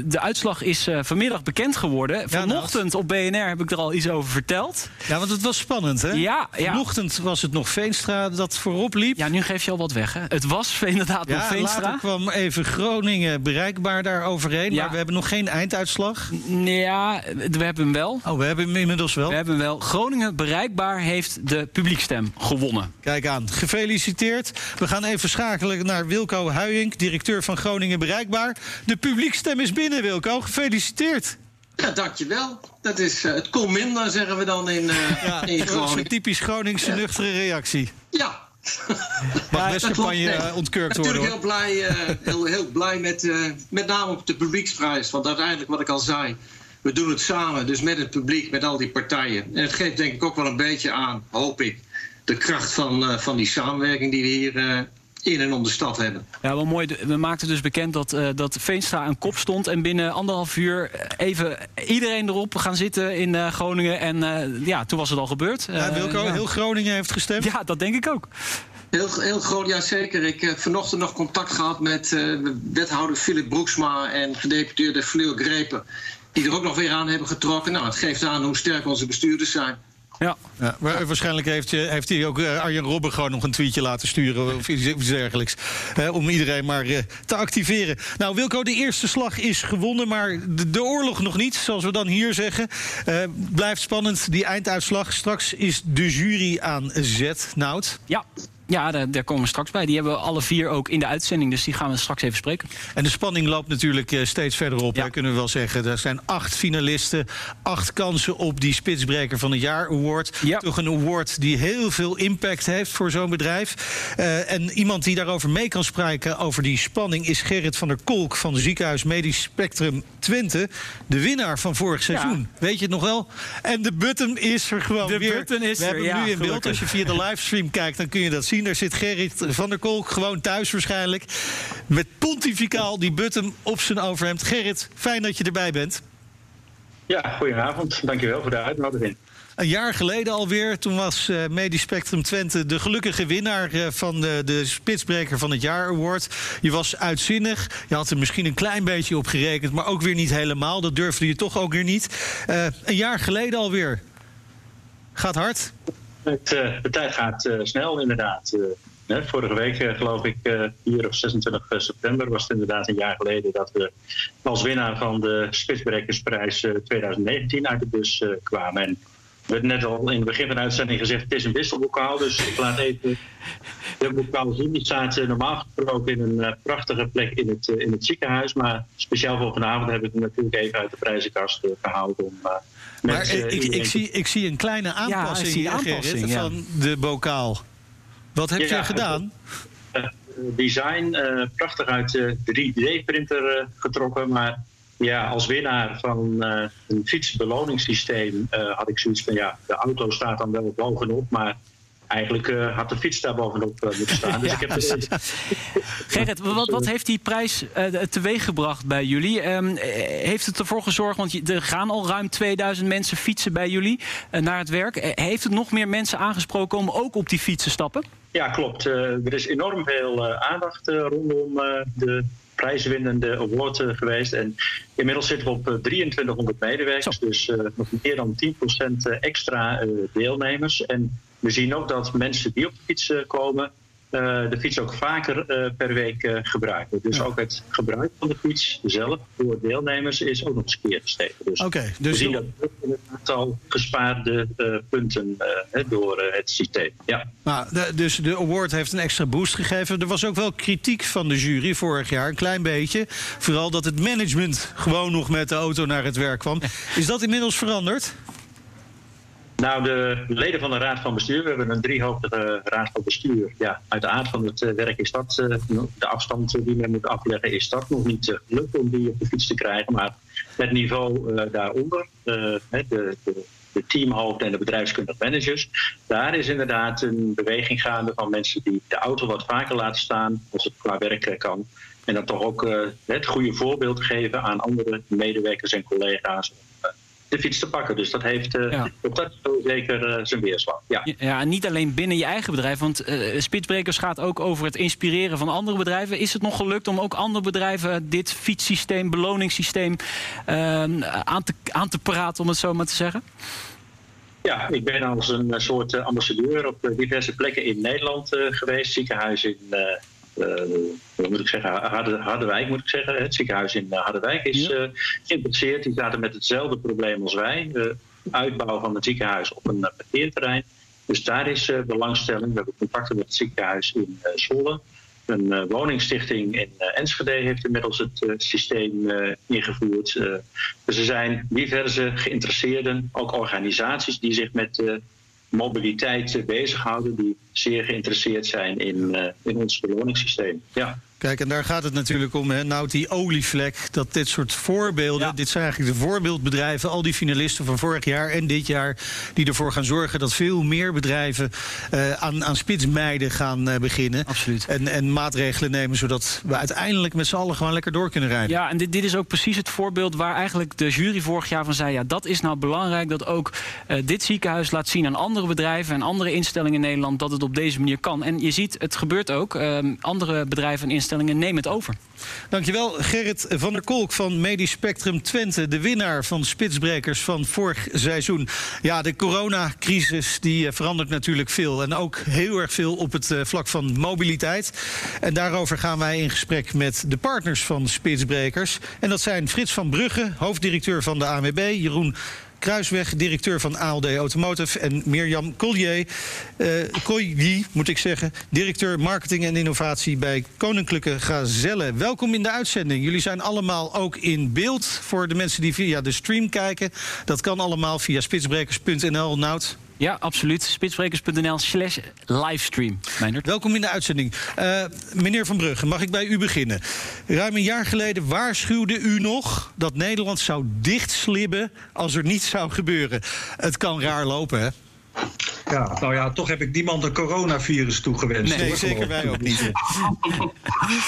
de uitslag is vanmiddag bekend geworden. Vanochtend op BNR heb ik er al iets over verteld. Ja, want het was spannend, hè? Ja, ja. Vanochtend was het nog Veenstra dat voorop liep. Ja, nu geef je al wat weg, hè? Het was inderdaad nog Veenstra. later kwam even Groningen bereikbaar daar overheen. Ja. Maar we hebben nog geen einduitslag. Ja, we hebben hem wel. Oh, we hebben hem inmiddels wel. We hebben hem wel. Groningen bereikbaar heeft de publiekstem gewonnen. Kijk aan, gefeliciteerd. We gaan even schakelen naar Wilco Huyink, directeur van Groningen Bereikbaar. De publiekstem is binnen, Wilco. Gefeliciteerd. Ja, dankjewel. Dat is, eh, het kon minder, zeggen we dan in, eh Ja, in een typisch Groningse nuchtere reactie. Ja. Mag best klopt, nee. eh, ontkurkt worden. Natuurlijk hoor. heel blij, eh, heel, heel blij met, eh, met name op de publieksprijs. Want uiteindelijk, wat ik al zei, we doen het samen. Dus met het publiek, met al die partijen. En het geeft denk ik ook wel een beetje aan, hoop ik, de kracht van, eh, van die samenwerking die we hier eh, in en om de stad hebben. Ja, wel mooi. We maakten dus bekend dat, eh, dat Veenstra aan kop stond. En binnen anderhalf uur even iedereen erop gaan zitten in eh, Groningen. En eh, ja, toen was het al gebeurd. Ja, Eh, Wilco, ja. heel Groningen heeft gestemd. Ja, dat denk ik ook. Heel, heel groot, ja zeker. Ik heb vanochtend nog contact gehad met eh, wethouder Philip Broeksma en gedeputeerde Fleur Grepen. Die er ook nog weer aan hebben getrokken. Nou, het geeft aan hoe sterk onze bestuurders zijn. Ja. Ja, waarschijnlijk heeft, heeft hij ook eh, Arjen Robben gewoon nog een tweetje laten sturen of iets, dergelijks. Hè, om iedereen maar eh, te activeren. Nou, Wilco, de eerste slag is gewonnen, maar de, de oorlog nog niet, zoals we dan hier zeggen. Eh, blijft spannend, die einduitslag. Straks is de jury aan zet. Nout. Ja. Ja, daar, daar komen we straks bij. Die hebben we alle vier ook in de uitzending. Dus die gaan we straks even spreken. En de spanning loopt natuurlijk eh, steeds verder op, hè, kunnen we wel zeggen. Er zijn acht finalisten, acht kansen op die Spitsbreker van het Jaar Award. Toch een award die heel veel impact heeft voor zo'n bedrijf. Eh, en iemand die daarover mee kan spreken, over die spanning... is Gerrit van der Kolk van het ziekenhuis Medisch Spectrum Twente. De winnaar van vorig seizoen. Weet je het nog wel? En de button is er gewoon De weer. button is we er, hebben hem ja, nu in beeld. Als je via de livestream kijkt, dan kun je dat zien. Daar zit Gerrit van der Kolk gewoon thuis waarschijnlijk. Met pontificaal die button op zijn overhemd. Gerrit, fijn dat je erbij bent. Ja, goedenavond. Dankjewel voor de uitnodiging. Een jaar geleden alweer, toen was eh Medisch Spectrum Twente de gelukkige winnaar eh, van de, de Spitsbreker van het Jaar Award. Je was uitzinnig, je had er misschien een klein beetje op gerekend, maar ook weer niet helemaal. Dat durfde je toch ook weer niet. Eh, een jaar geleden alweer. Gaat hard. Het, eh, de tijd gaat eh, snel, inderdaad. Eh, vorige week, geloof ik, 4 of 26 september, was het inderdaad een jaar geleden dat we als winnaar van de Spitsbrekersprijs eh, 2019 uit de bus kwamen. En er werd net al in het begin van de uitzending gezegd: het is een wisselbokaal. Dus ik laat even de bokaal zien. Die staat normaal gesproken in een prachtige plek in het, in het ziekenhuis. Maar speciaal voor vanavond heb ik hem natuurlijk even uit de prijzenkast eh, gehaald. Om, met, Maar ik, ik, zie, ik zie een kleine aanpassing, eh, aanpassing, Gerrit, ja. van de bokaal. Wat heb Ja, je gedaan? eh, design, eh, prachtig uit de 3D-printer getrokken. Maar ja, als winnaar van eh, een fietsbeloningssysteem eh, had ik zoiets van... ja, de auto staat dan wel bovenop, maar eigenlijk eh, had de fiets daar bovenop eh, moeten staan. Dus Ja, ik heb precies. Gerrit, wat, wat heeft die prijs eh, teweeggebracht bij jullie? Ehm, eh, heeft het ervoor gezorgd, want er gaan al ruim 2000 mensen fietsen bij jullie eh, naar het werk. Eh, heeft het nog meer mensen aangesproken om ook op die fiets te stappen? Ja, klopt. Eh, er is enorm veel eh, aandacht eh, rondom eh, de prijswinnende award eh, geweest. En inmiddels zitten we op eh, 2300 medewerkers. Dus eh, nog meer dan 10% extra eh, deelnemers. En we zien ook dat mensen die op de fiets eh, komen... eh, de fiets ook vaker eh, per week gebruiken. Dus ook het gebruik van de fiets zelf door deelnemers is ook nog eens een keer gestegen. Dus Oké, we dus zien dat ook in het aantal gespaarde punten door het systeem. Ja. De- dus de award heeft een extra boost gegeven. Er was ook wel kritiek van de jury vorig jaar, een klein beetje. Vooral dat het management gewoon nog met de auto naar het werk kwam. Is dat inmiddels veranderd? Nou, de leden van de Raad van Bestuur, we hebben een driehoofdige Raad van Bestuur. Ja, uit de aard van het eh, werk is dat, eh, de afstand die men moet afleggen, is dat nog niet gelukt om die op de fiets te krijgen. Maar het niveau daaronder, de, de, de teamhoofden en de bedrijfskundige managers, daar is inderdaad een beweging gaande van mensen die de auto wat vaker laten staan als het qua werk kan. En dan toch ook het goede voorbeeld geven aan andere medewerkers en collega's de fiets te pakken. Dus dat heeft uh, op dat zeker uh, zijn weerslag. Ja. ja, en niet alleen binnen je eigen bedrijf. Want uh, Spitsbrekers gaat ook over het inspireren van andere bedrijven. Is het nog gelukt om ook andere bedrijven dit fietssysteem, beloningssysteem ehm, aan, te, aan te praten, om het zo maar te zeggen? Ja, ik ben als een soort ambassadeur op diverse plekken in Nederland geweest. Ziekenhuizen in uh, moet ik zeggen, Harderwijk moet ik zeggen. Het ziekenhuis in eh, Harderwijk is ja. uh, geïnteresseerd. Die zaten met hetzelfde probleem als wij. Uitbouw van het ziekenhuis op een parkeerterrein. Dus daar is belangstelling. We hebben contacten met het ziekenhuis in Zwolle. Een woningstichting in Enschede heeft inmiddels het systeem ingevoerd. dus er zijn diverse geïnteresseerden, ook organisaties die zich met mobiliteit bezighouden, die zeer geïnteresseerd zijn in, uh, in ons beloningssysteem. Ja. Kijk, en daar gaat het natuurlijk om. Hè? Nou, die olievlek, dat dit soort voorbeelden... dit zijn eigenlijk de voorbeeldbedrijven... al die finalisten van vorig jaar en dit jaar... die ervoor gaan zorgen dat veel meer bedrijven... Uh, aan, aan spitsmeiden gaan uh, beginnen. Absoluut. En, en maatregelen nemen... zodat we uiteindelijk met z'n allen gewoon lekker door kunnen rijden. Ja, en dit, dit is ook precies het voorbeeld... waar eigenlijk de jury vorig jaar van zei... ja, dat is nou belangrijk dat ook uh, dit ziekenhuis laat zien... aan andere bedrijven en andere instellingen in Nederland... dat het op deze manier kan. En je ziet, het gebeurt ook. Ehm, andere bedrijven en instellingen neem het over. Dankjewel, Gerrit van der Kolk van Medisch Spectrum Twente, de winnaar van Spitsbrekers van vorig seizoen. Ja, de coronacrisis die eh, verandert natuurlijk veel en ook heel erg veel op het eh, vlak van mobiliteit. En daarover gaan wij in gesprek met de partners van Spitsbrekers. En dat zijn Frits van Brugge, hoofddirecteur van de ANWB, Jeroen Kruisweg, directeur van ALD Automotive. En Mirjam Collier, uh, moet ik zeggen, directeur marketing en innovatie bij Koninklijke Gazelle. Welkom in de uitzending. Jullie zijn allemaal ook in beeld voor de mensen die via de stream kijken. Dat kan allemaal via spitsbrekers.nl. Nout. Ja, absoluut. Spitsbrekers.nl slash livestream. Welkom in de uitzending. Uh, meneer Van Brugge, mag ik bij u beginnen? Ruim een jaar geleden waarschuwde u nog dat Nederland zou dichtslibben als er niets zou gebeuren. Het kan raar lopen, hè? Ja, nou ja, toch heb ik niemand een coronavirus toegewenst. Nee, zeker wij ook niet.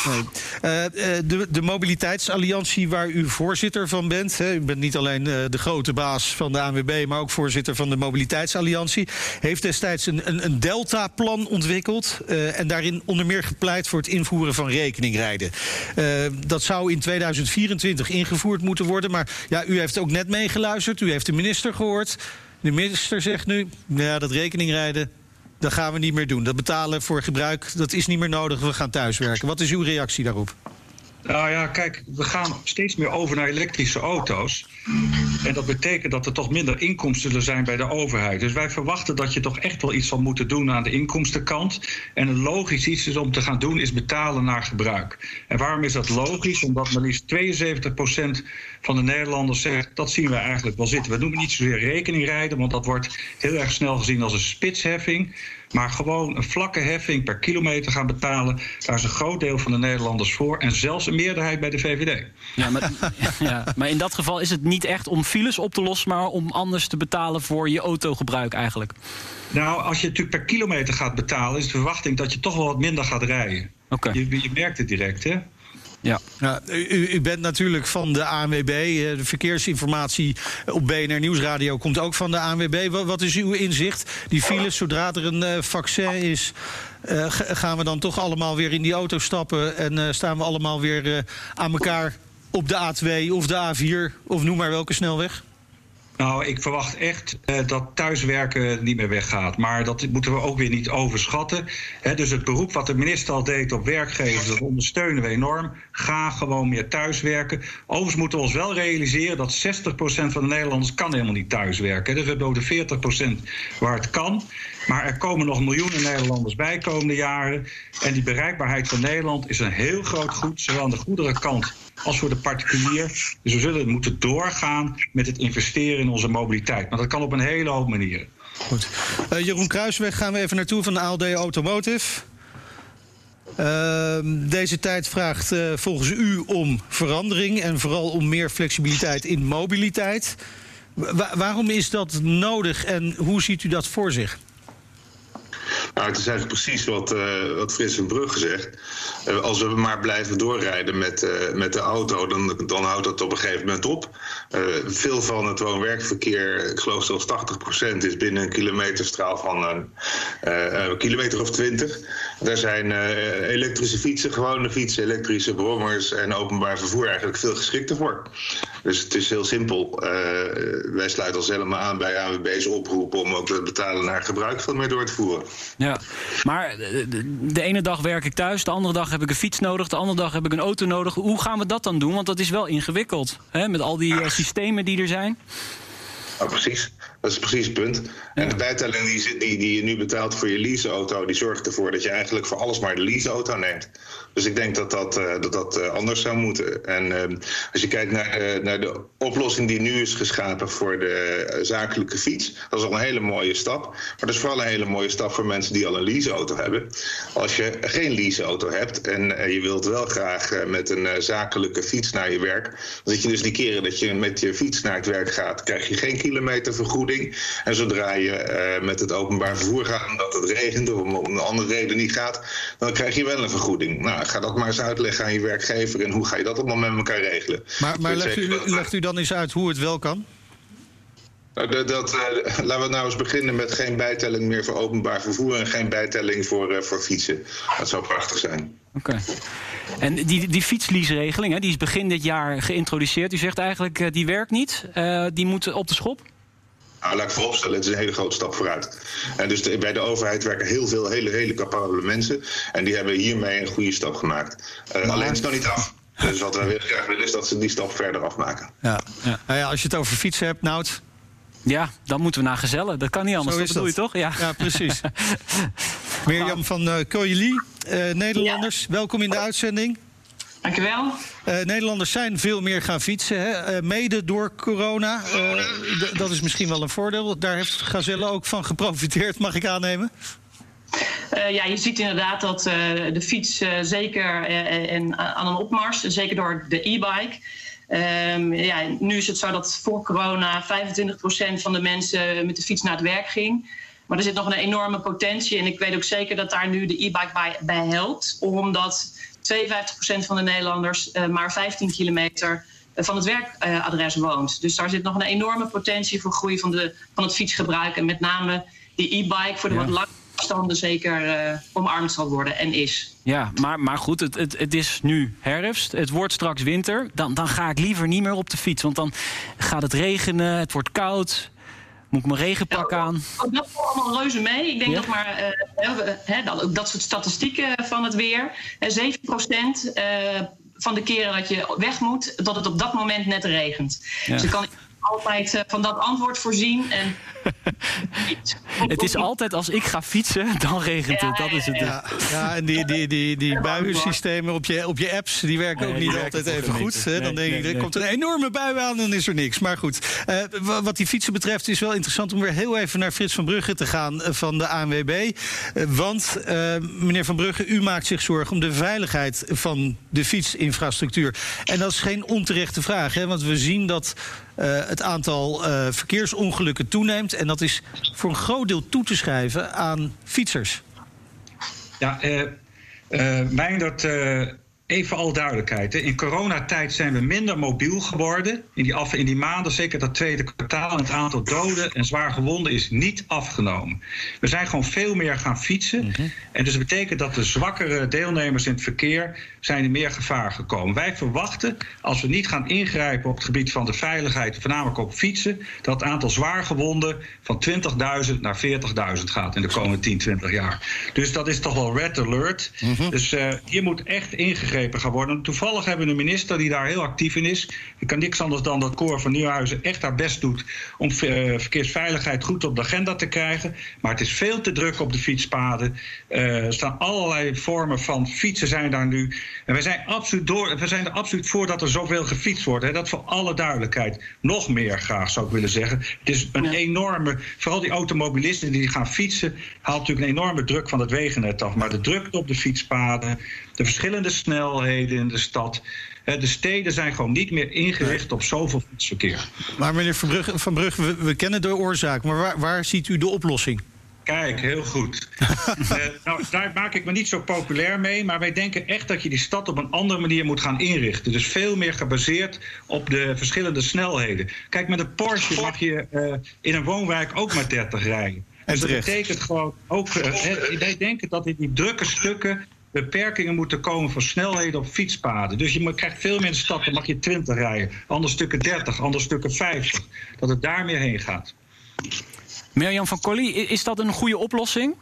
nee. Uh, de, de Mobiliteitsalliantie, waar u voorzitter van bent. Hè, u bent niet alleen uh, de grote baas van de ANWB, maar ook voorzitter van de Mobiliteitsalliantie. Heeft destijds een, een, een Delta-plan ontwikkeld. Uh, en daarin onder meer gepleit voor het invoeren van rekeningrijden. dat zou in 2024 ingevoerd moeten worden. Maar ja, u heeft ook net meegeluisterd. U heeft de minister gehoord. De minister zegt nu, ja, dat rekeningrijden, dat gaan we niet meer doen. Dat betalen voor gebruik, dat is niet meer nodig. We gaan thuiswerken. Wat is uw reactie daarop? Nou ja, kijk, we gaan steeds meer over naar elektrische auto's. En dat betekent dat er toch minder inkomsten zullen zijn bij de overheid. Dus wij verwachten dat je toch echt wel iets zal moeten doen aan de inkomstenkant. En een logisch iets is om te gaan doen, is betalen naar gebruik. En waarom is dat logisch? Omdat maar liefst 72% van de Nederlanders zegt, dat zien we eigenlijk wel zitten. We noemen niet zozeer rekening rijden, want dat wordt heel erg snel gezien als een spitsheffing. Maar gewoon een vlakke heffing per kilometer gaan betalen. Daar is een groot deel van de Nederlanders voor. En zelfs een meerderheid bij de VVD. Ja, maar, ja, maar in dat geval is het niet echt om files op te lossen. maar om anders te betalen voor je autogebruik eigenlijk. Nou, als je natuurlijk per kilometer gaat betalen. is de verwachting dat je toch wel wat minder gaat rijden. Okay. Je, je merkt het direct, hè? Ja. U, u, bent natuurlijk van de ANWB. De verkeersinformatie op BNR Nieuwsradio komt ook van de ANWB. Wat, is uw inzicht? Die files, zodra er een uh, vaccin is... Uh, gaan we dan toch allemaal weer in die auto stappen... en staan we allemaal weer aan elkaar op de A2 of de A4... of noem maar welke snelweg? Nou, ik verwacht echt uh, dat thuiswerken niet meer weggaat. Maar dat moeten we ook weer niet overschatten. Dus het beroep wat de minister al deed op werkgevers, dat ondersteunen we enorm. Ga gewoon meer thuiswerken. Overigens moeten we ons wel realiseren dat 60% van de Nederlanders kan helemaal niet thuiswerken. Dus we hebben ook de 40% waar het kan. Maar er komen nog miljoenen Nederlanders bij komende jaren. En die bereikbaarheid van Nederland is een heel groot goed, zowel aan de goederenkant als voor de particulier. Dus we zullen moeten doorgaan met het investeren in onze mobiliteit. Maar dat kan op een hele hoop manieren. Goed. Uh, Jeroen Kruisweg gaan we even naartoe van de ALD Automotive. Uh, deze tijd vraagt uh, volgens u om verandering en vooral om meer flexibiliteit in mobiliteit. Wa waarom is dat nodig en hoe ziet u dat voor zich? Nou, het is eigenlijk precies wat, wat Frits en Brugge zegt. Uh, als we maar blijven doorrijden met, uh, met de auto, dan, dan houdt dat op een gegeven moment op. veel van het woon-werkverkeer, ik geloof zelfs 80%, is binnen een kilometerstraal van een kilometer of 20. Daar zijn elektrische fietsen, gewone fietsen, elektrische brommers en openbaar vervoer eigenlijk veel geschikter voor. Dus het is heel simpel. wij sluiten ons helemaal aan bij ANWB's oproep om ook het betalen naar gebruik van meer door te voeren. Ja, maar de ene dag werk ik thuis, de andere dag heb ik een fiets nodig, de andere dag heb ik een auto nodig. Hoe gaan we dat dan doen? Want dat is wel ingewikkeld, hè? met al die uh, systemen die er zijn. Oh, precies. Dat is precies het punt. En de bijtelling die, die, die je nu betaalt voor je leaseauto, die zorgt ervoor dat je eigenlijk voor alles maar de leaseauto neemt. Dus ik denk dat dat, uh, dat, dat uh, anders zou moeten. En uh, als je kijkt naar, naar de oplossing die nu is geschapen voor de zakelijke fiets, dat is al een hele mooie stap. Maar dat is vooral een hele mooie stap voor mensen die al een leaseauto hebben. Als je geen leaseauto hebt en je wilt wel graag met een zakelijke fiets naar je werk, dan zit je dus die keren dat je met je fiets naar het werk gaat, krijg je geen kilometervergoeding. En zodra je met het openbaar vervoer gaat omdat het regent of om een andere reden niet gaat, dan krijg je wel een vergoeding. Nou, ga dat maar eens uitleggen aan je werkgever en hoe ga je dat allemaal met elkaar regelen. Maar, maar legt, u, legt u dan eens uit hoe het wel kan? Nou, dat, dat uh, laten we nou eens beginnen met geen bijtelling meer voor openbaar vervoer en geen bijtelling voor, uh, voor fietsen. Dat zou prachtig zijn. Oké. Okay. En die, die fietsleaseregeling, hè, die is begin dit jaar geïntroduceerd. U zegt eigenlijk, uh, die werkt niet. die moet op de schop? Nou, laat ik vooropstellen, het is een hele grote stap vooruit. En dus de, bij de overheid werken heel veel hele, hele capabele mensen. En die hebben hiermee een goede stap gemaakt. Uh, Alleen is het nog niet af. Dus wat wij graag willen is dat ze die stap verder afmaken. Ja. Ja. Nou ja, als je het over fietsen hebt, Nout. Ja, dan moeten we naar gezellen. Dat kan niet anders. Dat bedoel je toch? Ja, ja precies. Mirjam van uh, uh, Nederlanders. Ja. Welkom in de uitzending. Dankjewel. Uh, Nederlanders zijn veel meer gaan fietsen, hè? Uh, mede door corona. Uh, dat is misschien wel een voordeel. Daar heeft Gazelle ook van geprofiteerd, mag ik aannemen? ja, je ziet inderdaad dat de fiets zeker en, aan een opmars, zeker door de e-bike. Um, ja, nu is het zo dat voor corona 25% van de mensen met de fiets naar het werk ging. Maar er zit nog een enorme potentie. En ik weet ook zeker dat daar nu de e-bike bij, bij helpt. Omdat 52% van de Nederlanders uh, maar 15 kilometer van het werkadres woont. Dus daar zit nog een enorme potentie voor groei van, de, van het fietsgebruik. En met name die e-bike voor de ja. wat langere afstanden zeker uh, omarmd zal worden en is. Ja, maar, maar goed, het, het, het is nu herfst. Het wordt straks winter. Dan, dan ga ik liever niet meer op de fiets. Want dan gaat het regenen, het wordt koud. Moet ik mijn regenpak ja, aan? Ook dat valt allemaal reuze mee. Ik denk ja? dat maar uh, he, dat, dat soort statistieken van het weer. 7 procent uh, van de keren dat je weg moet, dat het op dat moment net regent. Ja. Dus kan altijd uh, van dat antwoord voorzien. En het is altijd als ik ga fietsen, dan regent het. Dat is het. Ja, ja en die, die, die, die buiensystemen op je, op je apps, die werken ook niet altijd even goed. Nee, dan denk nee, ik, er komt een enorme bui aan en dan is er niks. Maar goed, uh, wat die fietsen betreft is wel interessant om weer heel even naar Frits van Brugge te gaan van de ANWB. Uh, want, uh, meneer van Brugge, u maakt zich zorgen om de veiligheid van de fietsinfrastructuur. En dat is geen onterechte vraag, hè, want we zien dat uh, het aantal uh, verkeersongelukken toeneemt. En dat is voor een groot deel toe te schrijven aan fietsers. Ja, uh, Meindert, even al duidelijkheid. Hè. In coronatijd zijn we minder mobiel geworden. In die, af, in die maanden, zeker dat tweede kwartaal, het aantal doden en zwaar gewonden is niet afgenomen. We zijn gewoon veel meer gaan fietsen. Mm -hmm. En dus dat betekent dat de zwakkere deelnemers in het verkeer zijn in meer gevaar gekomen. Wij verwachten, als we niet gaan ingrijpen op het gebied van de veiligheid, voornamelijk op fietsen, dat het aantal zwaargewonden van 20.000 naar 40.000 gaat in de komende 10, 20 jaar. Dus dat is toch wel red alert. Mm -hmm. Dus uh, hier moet echt ingegrepen ingegrepen gaat worden. Toevallig hebben we een minister die daar heel actief in is. Ik kan niks anders dan dat Cor van Nieuwhuizen echt haar best doet om eh, verkeersveiligheid goed op de agenda te krijgen. Maar het is veel te druk op de fietspaden. Eh, er staan allerlei vormen van fietsen zijn daar nu. En wij zijn, absoluut door, we zijn er absoluut voor dat er zoveel gefietst wordt. Hè. Dat voor alle duidelijkheid. Nog meer graag zou ik willen zeggen. Het is een enorme, vooral die automobilisten die gaan fietsen, haalt natuurlijk een enorme druk van het wegennet af. Maar de druk op de fietspaden, de verschillende snelheden in de stad. De steden zijn gewoon niet meer ingericht op zoveel fietsverkeer. Maar meneer Van Brugge, Van Brugge we, we, kennen de oorzaak. Maar waar, waar ziet u de oplossing? Kijk, heel goed. uh, nou, daar maak ik me niet zo populair mee. Maar wij denken echt dat je die stad op een andere manier moet gaan inrichten. Dus veel meer gebaseerd op de verschillende snelheden. Kijk, met een Porsche mag je uh, in een woonwijk ook maar 30 rijden. Dus dat betekent gewoon ook. Uh, wij denken dat in die drukke stukken beperkingen moeten komen voor snelheden op fietspaden. Dus je krijgt veel meer in de stad, dan mag je 20 rijden. Andere stukken 30, andere stukken 50. Dat het daar meer heen gaat. Mirjam van Colly, is dat een goede oplossing?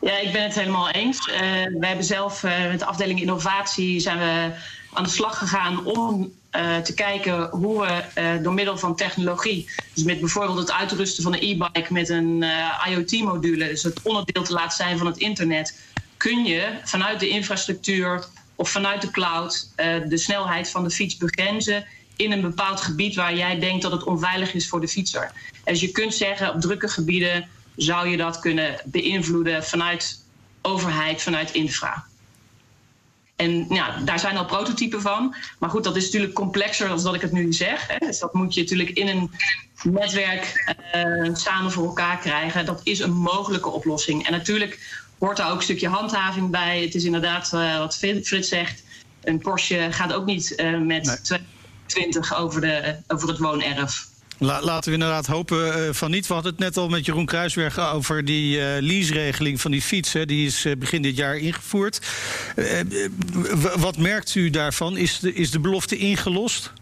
Ja, ik ben het helemaal eens. Uh, we hebben zelf uh, met de afdeling innovatie zijn we aan de slag gegaan om uh, te kijken hoe we door middel van technologie, dus met bijvoorbeeld het uitrusten van een e-bike met een IoT-module, dus het onderdeel te laten zijn van het internet, kun je vanuit de infrastructuur of vanuit de cloud de snelheid van de fiets begrenzen in een bepaald gebied waar jij denkt dat het onveilig is voor de fietser. Dus je kunt zeggen, op drukke gebieden zou je dat kunnen beïnvloeden vanuit overheid, vanuit infra. En ja, daar zijn al prototypen van. Maar goed, dat is natuurlijk complexer dan dat ik het nu zeg. Hè. Dus dat moet je natuurlijk in een netwerk uh, samen voor elkaar krijgen. Dat is een mogelijke oplossing. En natuurlijk hoort daar ook een stukje handhaving bij. Het is inderdaad uh, wat Frits zegt. Een Porsche gaat ook niet uh, met nee. 20 over, de, over het woonerf. La, laten we inderdaad hopen uh, van niet. We hadden het net al met Jeroen Kruisberg over die uh, lease-regeling van die fietsen. Die is uh, begin dit jaar ingevoerd. wat merkt u daarvan? Is de, is de belofte ingelost?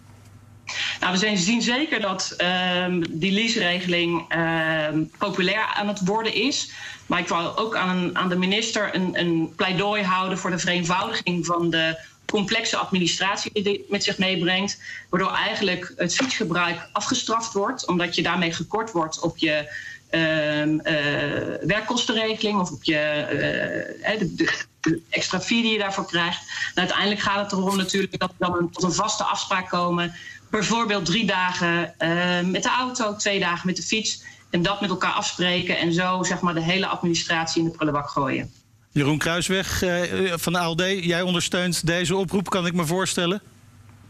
Nou, we zijn, zien zeker dat ehm, die lease-regeling ehm, populair aan het worden is. Maar ik wil ook aan, aan de minister een, een pleidooi houden voor de vereenvoudiging van de complexe administratie die dit met zich meebrengt. Waardoor eigenlijk het fietsgebruik afgestraft wordt, omdat je daarmee gekort wordt op je uh, werkkostenregeling of op je uh, de, extra fee die je daarvoor krijgt. Uiteindelijk gaat het erom natuurlijk dat we dan tot een vaste afspraak komen. Bijvoorbeeld drie dagen met de auto, twee dagen met de fiets. En dat met elkaar afspreken en zo zeg maar de hele administratie in de prullenbak gooien. Jeroen Kruisweg uh, van de ALD, jij ondersteunt deze oproep, kan ik me voorstellen?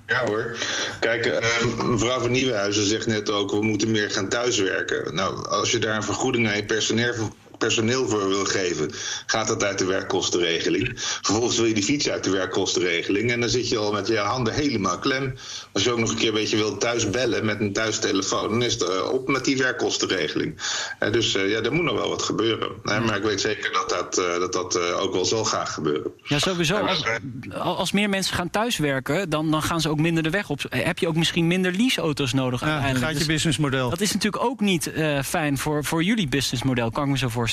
Ja hoor. Kijk, uh, mevrouw van Nieuwenhuizen zegt net ook... we moeten meer gaan thuiswerken. Nou, als je daar een vergoeding aan je personeel personeel voor wil geven, gaat dat uit de werkkostenregeling. Vervolgens wil je die fiets uit de werkkostenregeling. En dan zit je al met je handen helemaal klem. Als je ook nog een keer weet je wil thuis bellen met een thuistelefoon, dan is het uh, op met die werkkostenregeling. Uh, dus uh, ja, er moet nog wel wat gebeuren. maar ik weet zeker dat dat, dat, dat ook wel zal gaan gebeuren. Ja, sowieso. Als, als meer mensen gaan thuiswerken, dan, dan gaan ze ook minder de weg op. Heb je ook misschien minder leaseauto's nodig ja, uiteindelijk. gaat je dus businessmodel. Dat is natuurlijk ook niet fijn voor, voor jullie businessmodel, kan ik me zo voorstellen.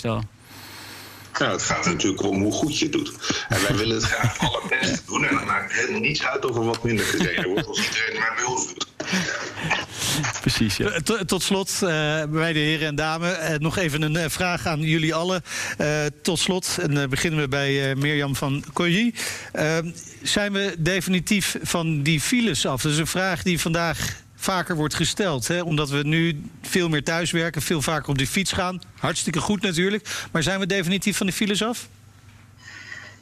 Nou, het gaat natuurlijk om hoe goed je het doet. En wij willen het graag het allerbeste doen. En dan maakt het helemaal niets uit of er wat minder gereden wordt. Als iedereen maar bij ons doet. Precies, ja. Tot, tot slot, uh, bij de heren en dames, uh, nog even een uh, vraag aan jullie allen. tot slot, en beginnen we bij Mirjam van Colly. zijn we definitief van die files af? Dat is een vraag die vandaag vaker wordt gesteld. Hè? Omdat we nu veel meer thuiswerken, veel vaker op de fiets gaan. Hartstikke goed natuurlijk. Maar zijn we definitief van de files af?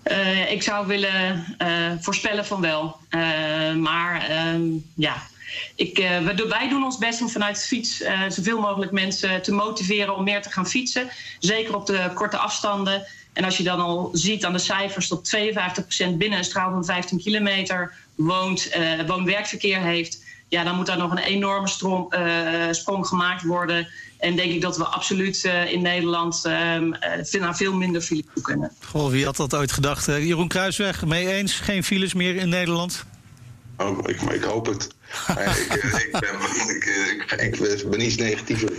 Uh, ik zou willen uh, voorspellen van wel. Uh, maar ehm, ja, ik, we, wij doen ons best om vanuit de fiets zoveel mogelijk mensen te motiveren om meer te gaan fietsen. Zeker op de korte afstanden. En als je dan al ziet aan de cijfers dat 52% binnen een straal van 15 kilometer woont, woon-werkverkeer heeft ja, dan moet daar nog een enorme strom, uh, sprong gemaakt worden. En denk ik dat we absoluut uh, in Nederland uh, naar veel minder files toe kunnen. Goh, wie had dat ooit gedacht? Jeroen Kruisweg, mee eens? Geen files meer in Nederland? Oh, ik, ik hoop het. ik, ik, ben, ik, ik, ben iets negatiever.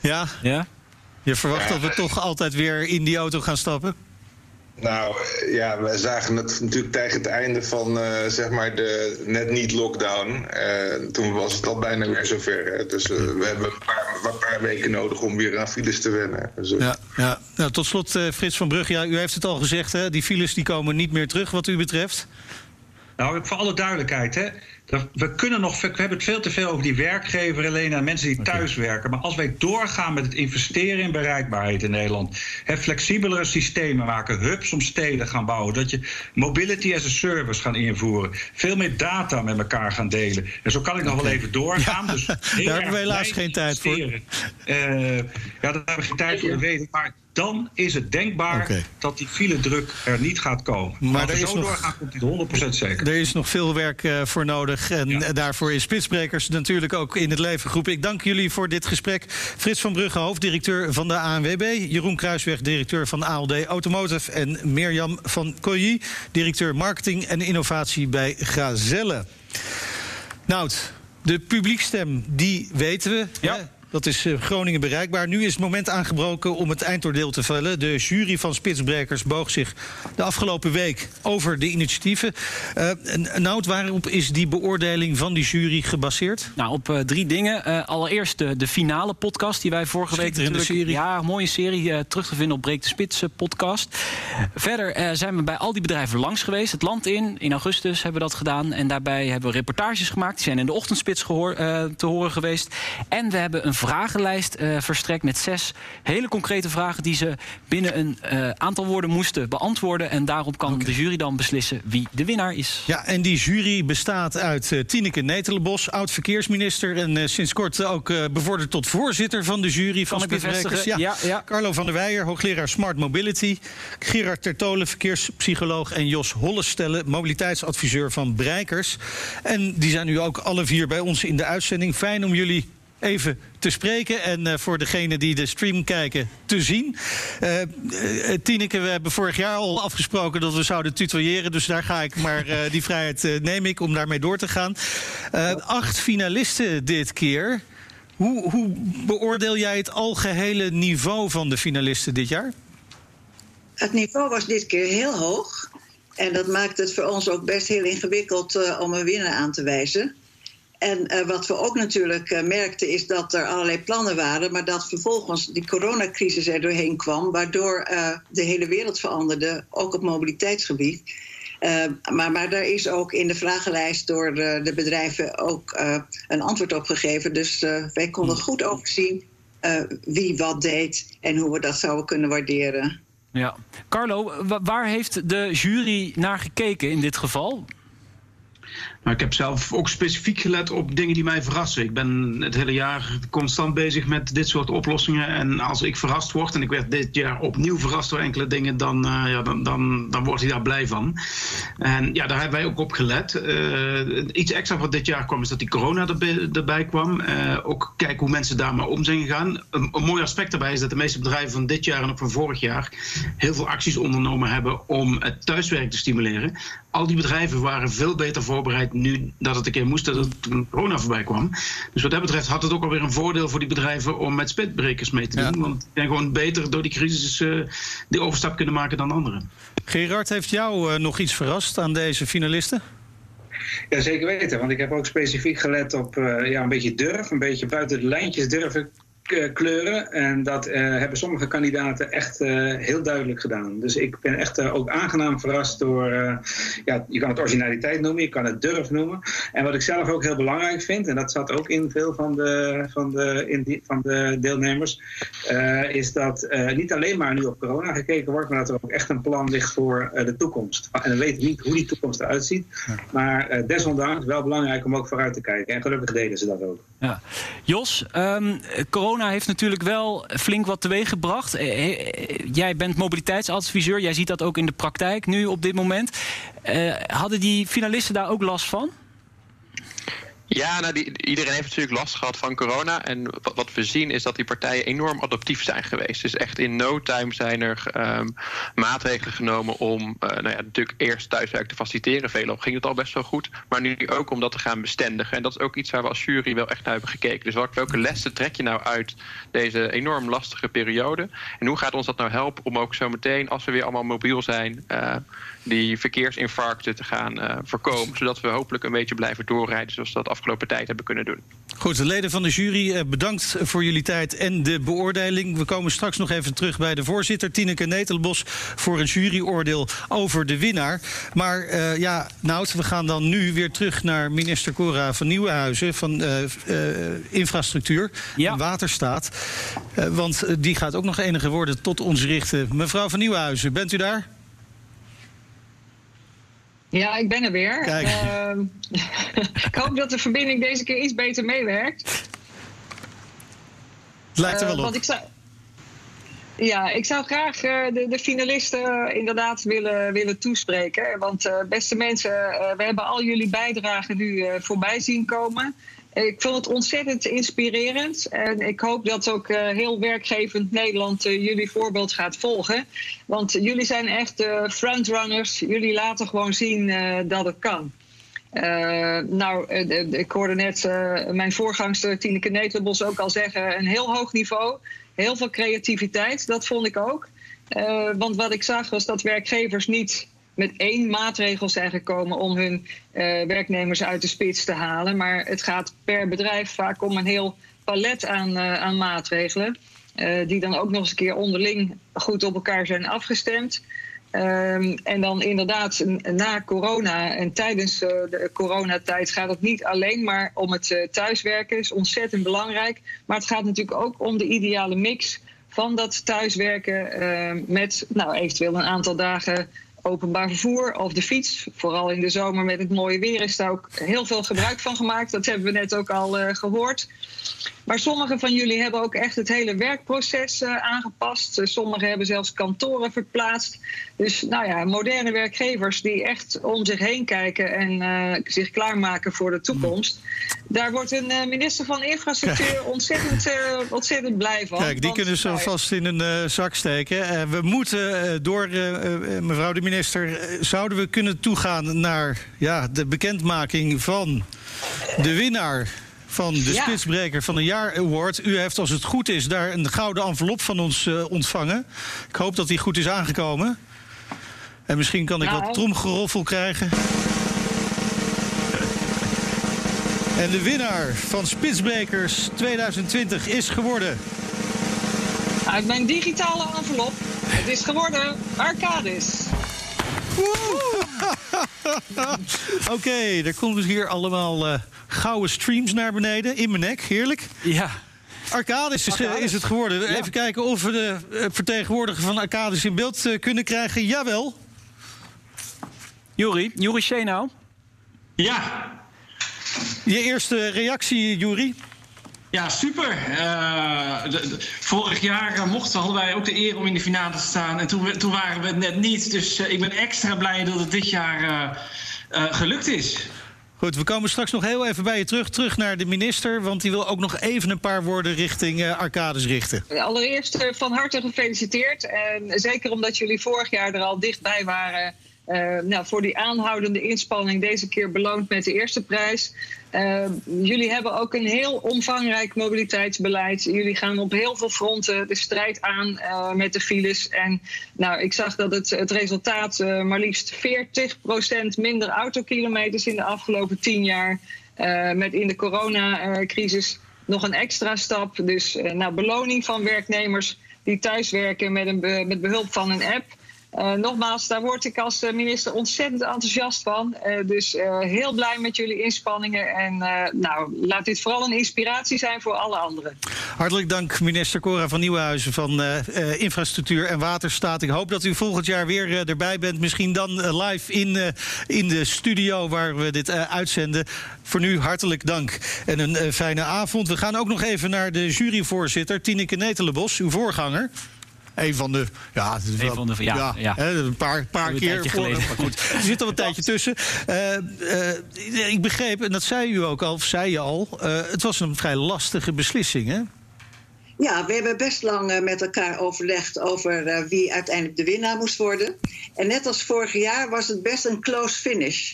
Ja? Ja? Je verwacht ja, dat we toch altijd weer in die auto gaan stappen? Nou ja, we zagen het natuurlijk tegen het einde van uh, zeg maar de net niet lockdown. Uh, toen was het al bijna weer zover. Hè. Dus uh, we hebben een paar, een paar, weken nodig om weer aan files te wennen. Dus, ja, ja. Nou, tot slot Frits van Brugge. Ja, u heeft het al gezegd, hè? die files die komen niet meer terug wat u betreft. Nou, voor alle duidelijkheid, hè. We, kunnen nog, we hebben het veel te veel over die werkgever alleen en mensen die thuis werken. Maar als wij doorgaan met het investeren in bereikbaarheid in Nederland, hè, flexibelere systemen maken, hubs om steden gaan bouwen, dat je mobility as a service gaan invoeren, veel meer data met elkaar gaan delen. En zo kan ik nog wel even doorgaan. Ja, dus daar hebben we helaas geen tijd voor. Uh, ja, daar hebben we geen tijd voor, weet ik. Maar dan is het denkbaar okay. dat die file druk er niet gaat komen. Maar als zo nog, doorgaan, komt die 100% zeker. Er is nog veel werk uh, voor nodig. En ja. daarvoor is Spitsbrekers natuurlijk ook in het leven geroepen. Ik dank jullie voor dit gesprek. Frits van Brugge, hoofddirecteur van de ANWB. Jeroen Kruisweg, directeur van ALD Automotive. En Mirjam van Colly, directeur marketing en innovatie bij Gazelle. Nout, de publiekstem, die weten we. Ja. Hè? Dat is uh, Groningen bereikbaar. Nu is het moment aangebroken om het eindoordeel te vellen. De jury van Spitsbrekers boog zich de afgelopen week over de initiatieven. Uh, Nout, waarop is die beoordeling van die jury gebaseerd? Nou, op uh, drie dingen. allereerst de, de, finale podcast die wij vorige week in de serie. Ja, een mooie serie terug te vinden op Breek de Spits podcast. Verder zijn we bij al die bedrijven langs geweest. Het land in. In augustus hebben we dat gedaan. En daarbij hebben we reportages gemaakt. Die zijn in de ochtendspits gehoor, te horen geweest. En we hebben een vragenlijst uh, verstrekt met zes hele concrete vragen die ze binnen een uh, aantal woorden moesten beantwoorden. En daarop kan okay. de jury dan beslissen wie de winnaar is. Ja, en die jury bestaat uit uh, Tineke Netelenbos, oud-verkeersminister. En sinds kort ook bevorderd tot voorzitter van de jury van Spitsbrekers. Ja. Ja, ja. Carlo van der Weijer, hoogleraar Smart Mobility. Gerard Tertolen, verkeerspsycholoog. En Jos Hollestelle, mobiliteitsadviseur van Breikers. En die zijn nu ook alle vier bij ons in de uitzending. Fijn om jullie even te spreken en uh, voor degenen die de stream kijken te zien. Uh, Tineke, we hebben vorig jaar al afgesproken dat we zouden tutoyeren, dus daar ga ik maar die vrijheid neem ik om daarmee door te gaan. acht finalisten dit keer. Hoe, hoe beoordeel jij het algehele niveau van de finalisten dit jaar? Het niveau was dit keer heel hoog. En dat maakt het voor ons ook best heel ingewikkeld om een winnaar aan te wijzen. En uh, wat we ook natuurlijk uh, merkten is dat er allerlei plannen waren, maar dat vervolgens die coronacrisis er doorheen kwam, waardoor uh, de hele wereld veranderde, ook op mobiliteitsgebied. maar, maar daar is ook in de vragenlijst door de, de bedrijven ook een antwoord op gegeven. Dus wij konden Hmm. goed overzien wie wat deed en hoe we dat zouden kunnen waarderen. Ja. Carlo, waar heeft de jury naar gekeken in dit geval? Maar ik heb zelf ook specifiek gelet op dingen die mij verrassen. Ik ben het hele jaar constant bezig met dit soort oplossingen. En als ik verrast word, en ik werd dit jaar opnieuw verrast door enkele dingen, dan, uh, ja, dan, dan, dan word daar blij van. En ja, daar hebben wij ook op gelet. Uh, iets extra wat dit jaar kwam, is dat die corona erbij, kwam. Uh, ook kijken hoe mensen daar maar om zijn gegaan. Een, een mooi aspect daarbij is dat de meeste bedrijven van dit jaar en ook van vorig jaar heel veel acties ondernomen hebben om het thuiswerk te stimuleren. Al die bedrijven waren veel beter voorbereid nu dat het een keer moest, dat het toen corona voorbij kwam. Dus wat dat betreft had het ook alweer een voordeel voor die bedrijven om met spitbrekers mee te doen. Ja. Want die zijn gewoon beter door die crisis uh, die overstap kunnen maken dan anderen. Gerard, heeft jou uh, nog iets verrast aan deze finalisten? Ja, zeker weten. Want ik heb ook specifiek gelet op uh, ja, een beetje durf, een beetje buiten de lijntjes durven kleuren. En dat uh, hebben sommige kandidaten echt uh, heel duidelijk gedaan. Dus ik ben echt uh, ook aangenaam verrast door... ja, je kan het originaliteit noemen, je kan het durf noemen. En wat ik zelf ook heel belangrijk vind... en dat zat ook in veel van de, van de, in die, van de deelnemers... is dat niet alleen maar nu op corona gekeken wordt... maar dat er ook echt een plan ligt voor de toekomst. En we weten niet hoe die toekomst eruit ziet. Maar desondanks wel belangrijk om ook vooruit te kijken. En gelukkig deden ze dat ook. Ja. Jos, um, corona heeft natuurlijk wel flink wat teweeg gebracht. Jij bent mobiliteitsadviseur, jij ziet dat ook in de praktijk nu op dit moment. Uh, hadden die finalisten daar ook last van? Ja, nou, iedereen heeft natuurlijk last gehad van corona. En wat, we zien is dat die partijen enorm adaptief zijn geweest. Dus echt in no time zijn er um, maatregelen genomen om uh, nou ja, natuurlijk eerst thuiswerk te faciliteren. Velen ging het al best wel goed. Maar nu ook om dat te gaan bestendigen. En dat is ook iets waar we als jury wel echt naar hebben gekeken. Dus welke lessen trek je nou uit deze enorm lastige periode? En hoe gaat ons dat nou helpen om ook zo meteen, als we weer allemaal mobiel zijn, uh, die verkeersinfarcten te gaan uh, voorkomen? Zodat we hopelijk een beetje blijven doorrijden zoals dat afgelopen tijd hebben kunnen doen. Goed, de leden van de jury, eh, bedankt voor jullie tijd en de beoordeling. We komen straks nog even terug bij de voorzitter, Tineke Netelbos, voor een juryoordeel over de winnaar. Maar uh, ja, Nout, we gaan dan nu weer terug naar minister Cora van Nieuwenhuizen van uh, Infrastructuur ja. en Waterstaat. want die gaat ook nog enige woorden tot ons richten. Mevrouw van Nieuwenhuizen, bent u daar? Ja, ik ben er weer. Uh, ik hoop dat de verbinding deze keer iets beter meewerkt. Het lijkt er wel op. Uh, want ik zou, ja, ik zou graag uh, de, de, finalisten inderdaad willen, willen toespreken. Want uh, beste mensen, we hebben al jullie bijdragen nu voorbij zien komen. Ik vond het ontzettend inspirerend. En ik hoop dat ook uh, heel werkgevend Nederland uh, jullie voorbeeld gaat volgen. Want jullie zijn echt frontrunners. Jullie laten gewoon zien uh, dat het kan. nou, ik hoorde net mijn voorgangster Tineke Netelbos ook al zeggen... een heel hoog niveau, heel veel creativiteit. Dat vond ik ook. want wat ik zag was dat werkgevers niet met één maatregel zijn gekomen om hun uh, werknemers uit de spits te halen. Maar het gaat per bedrijf vaak om een heel palet aan, uh, aan maatregelen. Uh, die dan ook nog eens een keer onderling goed op elkaar zijn afgestemd. Um, en dan inderdaad na corona en tijdens de coronatijd gaat het niet alleen maar om het thuiswerken. Dat is ontzettend belangrijk. Maar het gaat natuurlijk ook om de ideale mix van dat thuiswerken met nou, eventueel een aantal dagen openbaar vervoer of de fiets. Vooral in de zomer met het mooie weer is daar ook heel veel gebruik van gemaakt. Dat hebben we net ook al uh, gehoord. Maar sommigen van jullie hebben ook echt het hele werkproces uh, aangepast. Sommigen hebben zelfs kantoren verplaatst. Dus nou ja, moderne werkgevers die echt om zich heen kijken en uh, zich klaarmaken voor de toekomst. Daar wordt een minister van Infrastructuur ontzettend, ontzettend blij van. Kijk, die want, kunnen ze nou, vast in een zak steken. we moeten door, mevrouw de minister, zouden we kunnen toegaan naar ja, de bekendmaking van de winnaar van de Ja. Spitsbreker van de Jaar Award. U heeft, als het goed is, daar een gouden envelop van ons eh, ontvangen. Ik hoop dat die goed is aangekomen. En misschien kan ik Nou. wat tromgeroffel krijgen. En de winnaar van Spitsbrekers 2020 is geworden. Uit mijn digitale envelop. Het is geworden Arcadis. Oké, er komen dus hier allemaal eh, gouden streams naar beneden. In mijn nek, heerlijk. Ja. Arcadis is, eh, is het geworden. Even kijken of we de eh, vertegenwoordiger van Arcadis in beeld kunnen krijgen. Jawel. Juri, Juri Schenau. Ja. Je eerste reactie, Juri? Ja, super. Eh, de- de- vorig jaar eh, mochten, hadden wij ook de eer om in de finale te staan. En toen, toen waren we het net niet. Dus eh, ik ben extra blij dat het dit jaar eh, eh, gelukt is. Goed, we komen straks nog heel even bij je terug. Terug naar de minister, want die wil ook nog even een paar woorden richting eh, Arcadis richten. Allereerst van harte gefeliciteerd. En zeker omdat jullie vorig jaar er al dichtbij waren. Eh, nou, voor die aanhoudende inspanning deze keer beloond met de eerste prijs. Eh, jullie hebben ook een heel omvangrijk mobiliteitsbeleid. Jullie gaan op heel veel fronten de strijd aan eh, met de files. En nou, ik zag dat het, het resultaat maar liefst 40% minder autokilometers in de afgelopen 10 jaar. met in de coronacrisis nog een extra stap. Dus nou, beloning van werknemers die thuiswerken met, een met behulp van een app. Eh, nogmaals, daar word ik als eh, minister ontzettend enthousiast van. Eh, dus heel blij met jullie inspanningen. En nou, laat dit vooral een inspiratie zijn voor alle anderen. Hartelijk dank, minister Cora van Nieuwenhuizen van Infrastructuur en Waterstaat. Ik hoop dat u volgend jaar weer erbij bent. Misschien dan live in, in de studio waar we dit uitzenden. Voor nu hartelijk dank en een fijne avond. We gaan ook nog even naar de juryvoorzitter, Tineke Netelenbos, uw voorganger. Een van de. Ja, het is wel- van de- ja, ja. hè, een paar, paar Een keer. voor- geleden. maar goed, er zit al een tijdje tussen. Eh, eh, ik begreep, en dat zei u ook al, of zei je al. eh, het was een vrij lastige beslissing, hè? Ja, we hebben best lang met elkaar overlegd over eh, wie uiteindelijk de winnaar moest worden. En net als vorig jaar was het best een close finish.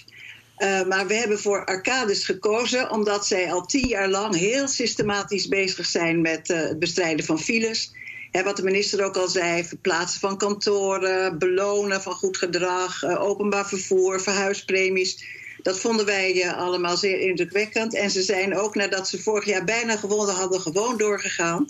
Eh, maar we hebben voor Arcadis gekozen omdat zij al tien jaar lang heel systematisch bezig zijn met eh, het bestrijden van files. Hè, wat de minister ook al zei, verplaatsen van kantoren, belonen van goed gedrag, eh, openbaar vervoer, verhuispremies. Dat vonden wij eh, allemaal zeer indrukwekkend. En ze zijn ook nadat ze vorig jaar bijna gewonnen hadden, gewoon doorgegaan.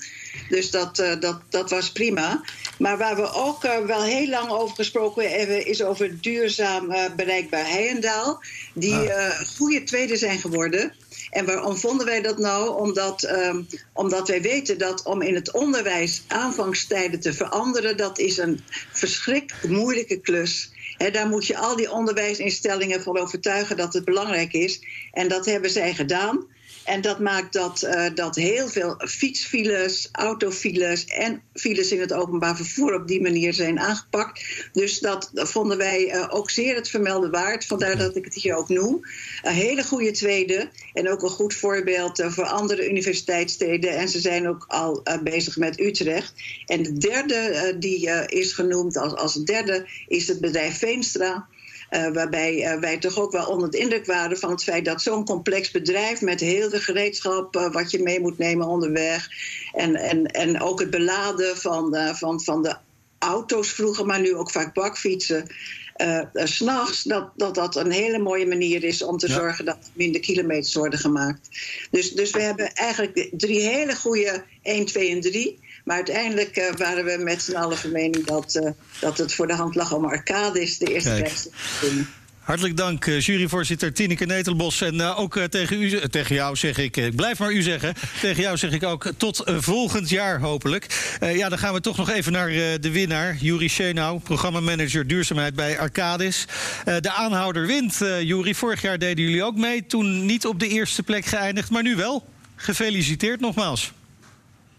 Dus dat, eh, dat, dat was prima. Maar waar we ook wel heel lang over gesproken hebben, is over duurzaam bereikbaar Heijendaal. Die goede tweede zijn geworden. En waarom vonden wij dat nou? Omdat, ehm, omdat wij weten dat om in het onderwijs aanvangstijden te veranderen, dat is een verschrikkelijk moeilijke klus. Hè, daar moet je al die onderwijsinstellingen van overtuigen dat het belangrijk is. En dat hebben zij gedaan. En dat maakt dat, eh, dat heel veel fietsfiles, autofiles en files in het openbaar vervoer op die manier zijn aangepakt. Dus dat vonden wij eh, ook zeer het vermelden waard. Vandaar dat ik het hier ook noem. Een hele goede tweede en ook een goed voorbeeld eh, voor andere universiteitssteden. En ze zijn ook al bezig met Utrecht. En de derde die is genoemd als, als derde is het bedrijf Veenstra. Eh, waarbij eh, wij toch ook wel onder de indruk waren van het feit dat zo'n complex bedrijf met heel veel gereedschap eh, wat je mee moet nemen onderweg. En, en, en ook het beladen van, van, van de auto's vroeger, maar nu ook vaak bakfietsen. eh s S'nachts, dat, dat dat een hele mooie manier is om te Ja. zorgen dat er minder kilometers worden gemaakt. Dus, dus we hebben eigenlijk de drie hele goede 1, 2 en 3. Maar uiteindelijk eh, waren we met z'n allen van mening dat, eh, dat het voor de hand lag om Arcadis de eerste prijs te winnen. Hartelijk dank, eh, juryvoorzitter Tineke Netelbos. En ook tegen, u, tegen jou zeg ik, ik blijf maar u zeggen. tegen jou zeg ik ook tot volgend jaar hopelijk. Ja, dan gaan we toch nog even naar de winnaar. Juri Schenau, programmamanager duurzaamheid bij Arcadis. De aanhouder wint, Juri. Vorig jaar deden jullie ook mee. Toen niet op de eerste plek geëindigd, maar nu wel. Gefeliciteerd nogmaals.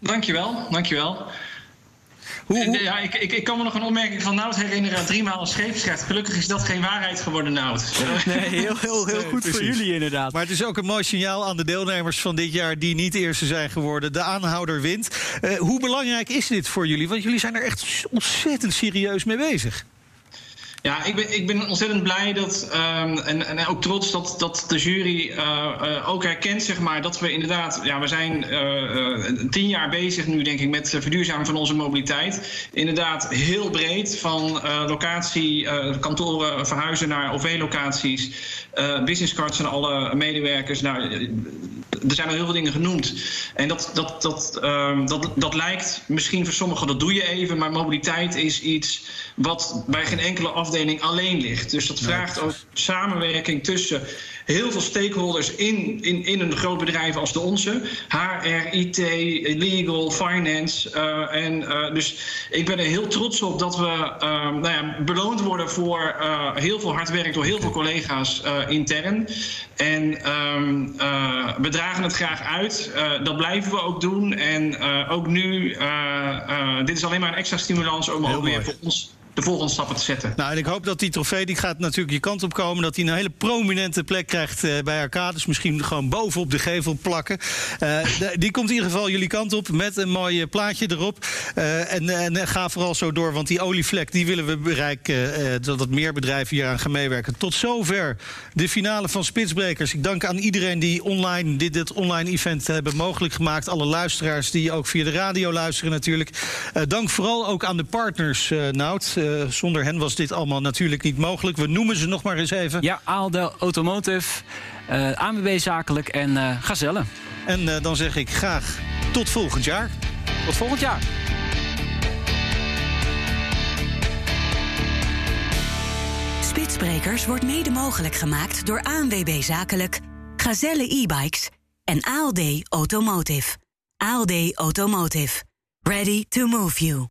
Dankjewel, dankjewel. Eh, Ja, ik, ik, ik kan me nog een opmerking van Nout herinneren. Driemaal een scheepsrecht. Gelukkig is dat geen waarheid geworden, Nout. Nee, heel, heel, heel goed voor jullie inderdaad. Maar het is ook een mooi signaal aan de deelnemers van dit jaar die niet eerste zijn geworden. De aanhouder wint. Eh, hoe belangrijk is dit voor jullie? Want jullie zijn er echt ontzettend serieus mee bezig. Ja, ik ben, ik ben ontzettend blij dat, ehm, en, en ook trots dat, dat de jury eh, eh, ook herkent, zeg maar, dat we inderdaad, ja, we zijn eh, tien jaar bezig nu, denk ik, met het verduurzamen van onze mobiliteit. Inderdaad, heel breed, van locatie, kantoren verhuizen naar OV-locaties, businesscards en alle medewerkers. Nou, er zijn al heel veel dingen genoemd. En dat, dat, dat, ehm, dat, dat lijkt misschien voor sommigen, dat doe je even, maar mobiliteit is iets wat bij geen enkele afdeling alleen ligt. Dus dat vraagt ook samenwerking tussen heel veel stakeholders in, in, in een groot bedrijf als de onze. HR, IT, legal, finance. eh, en eh, dus ik ben er heel trots op dat we ehm, nou ja, beloond worden voor eh, heel veel hard werk door heel veel collega's intern. En ehm, eh, we dragen het graag uit. Dat blijven we ook doen. En ook nu, dit is alleen maar een extra stimulans om ook weer voor ons de volgende stappen te zetten. Nou, en ik hoop dat die trofee, die gaat natuurlijk je kant op komen... dat hij een hele prominente plek krijgt eh, bij Arcades. Misschien gewoon bovenop de gevel plakken. Eh, die komt in ieder geval jullie kant op met een mooi eh, plaatje erop. En, en ga vooral zo door, want die olievlek... die willen we bereiken, zodat meer bedrijven hier aan gaan meewerken. Tot zover de finale van Spitsbrekers. Ik dank aan iedereen die online dit, dit online event hebben mogelijk gemaakt. Alle luisteraars die ook via de radio luisteren natuurlijk. Dank vooral ook aan de partners, Nout. Eh, zonder hen was dit allemaal natuurlijk niet mogelijk. We noemen ze nog maar eens even. Ja, Aalde Automotive, eh ANWB Zakelijk en eh Gazelle. En eh, dan zeg ik graag tot volgend jaar. Tot volgend jaar. Spitsbrekers wordt mede mogelijk gemaakt door ANWB Zakelijk, Gazelle e-bikes en ALD Automotive. ALD Automotive. Ready to move you.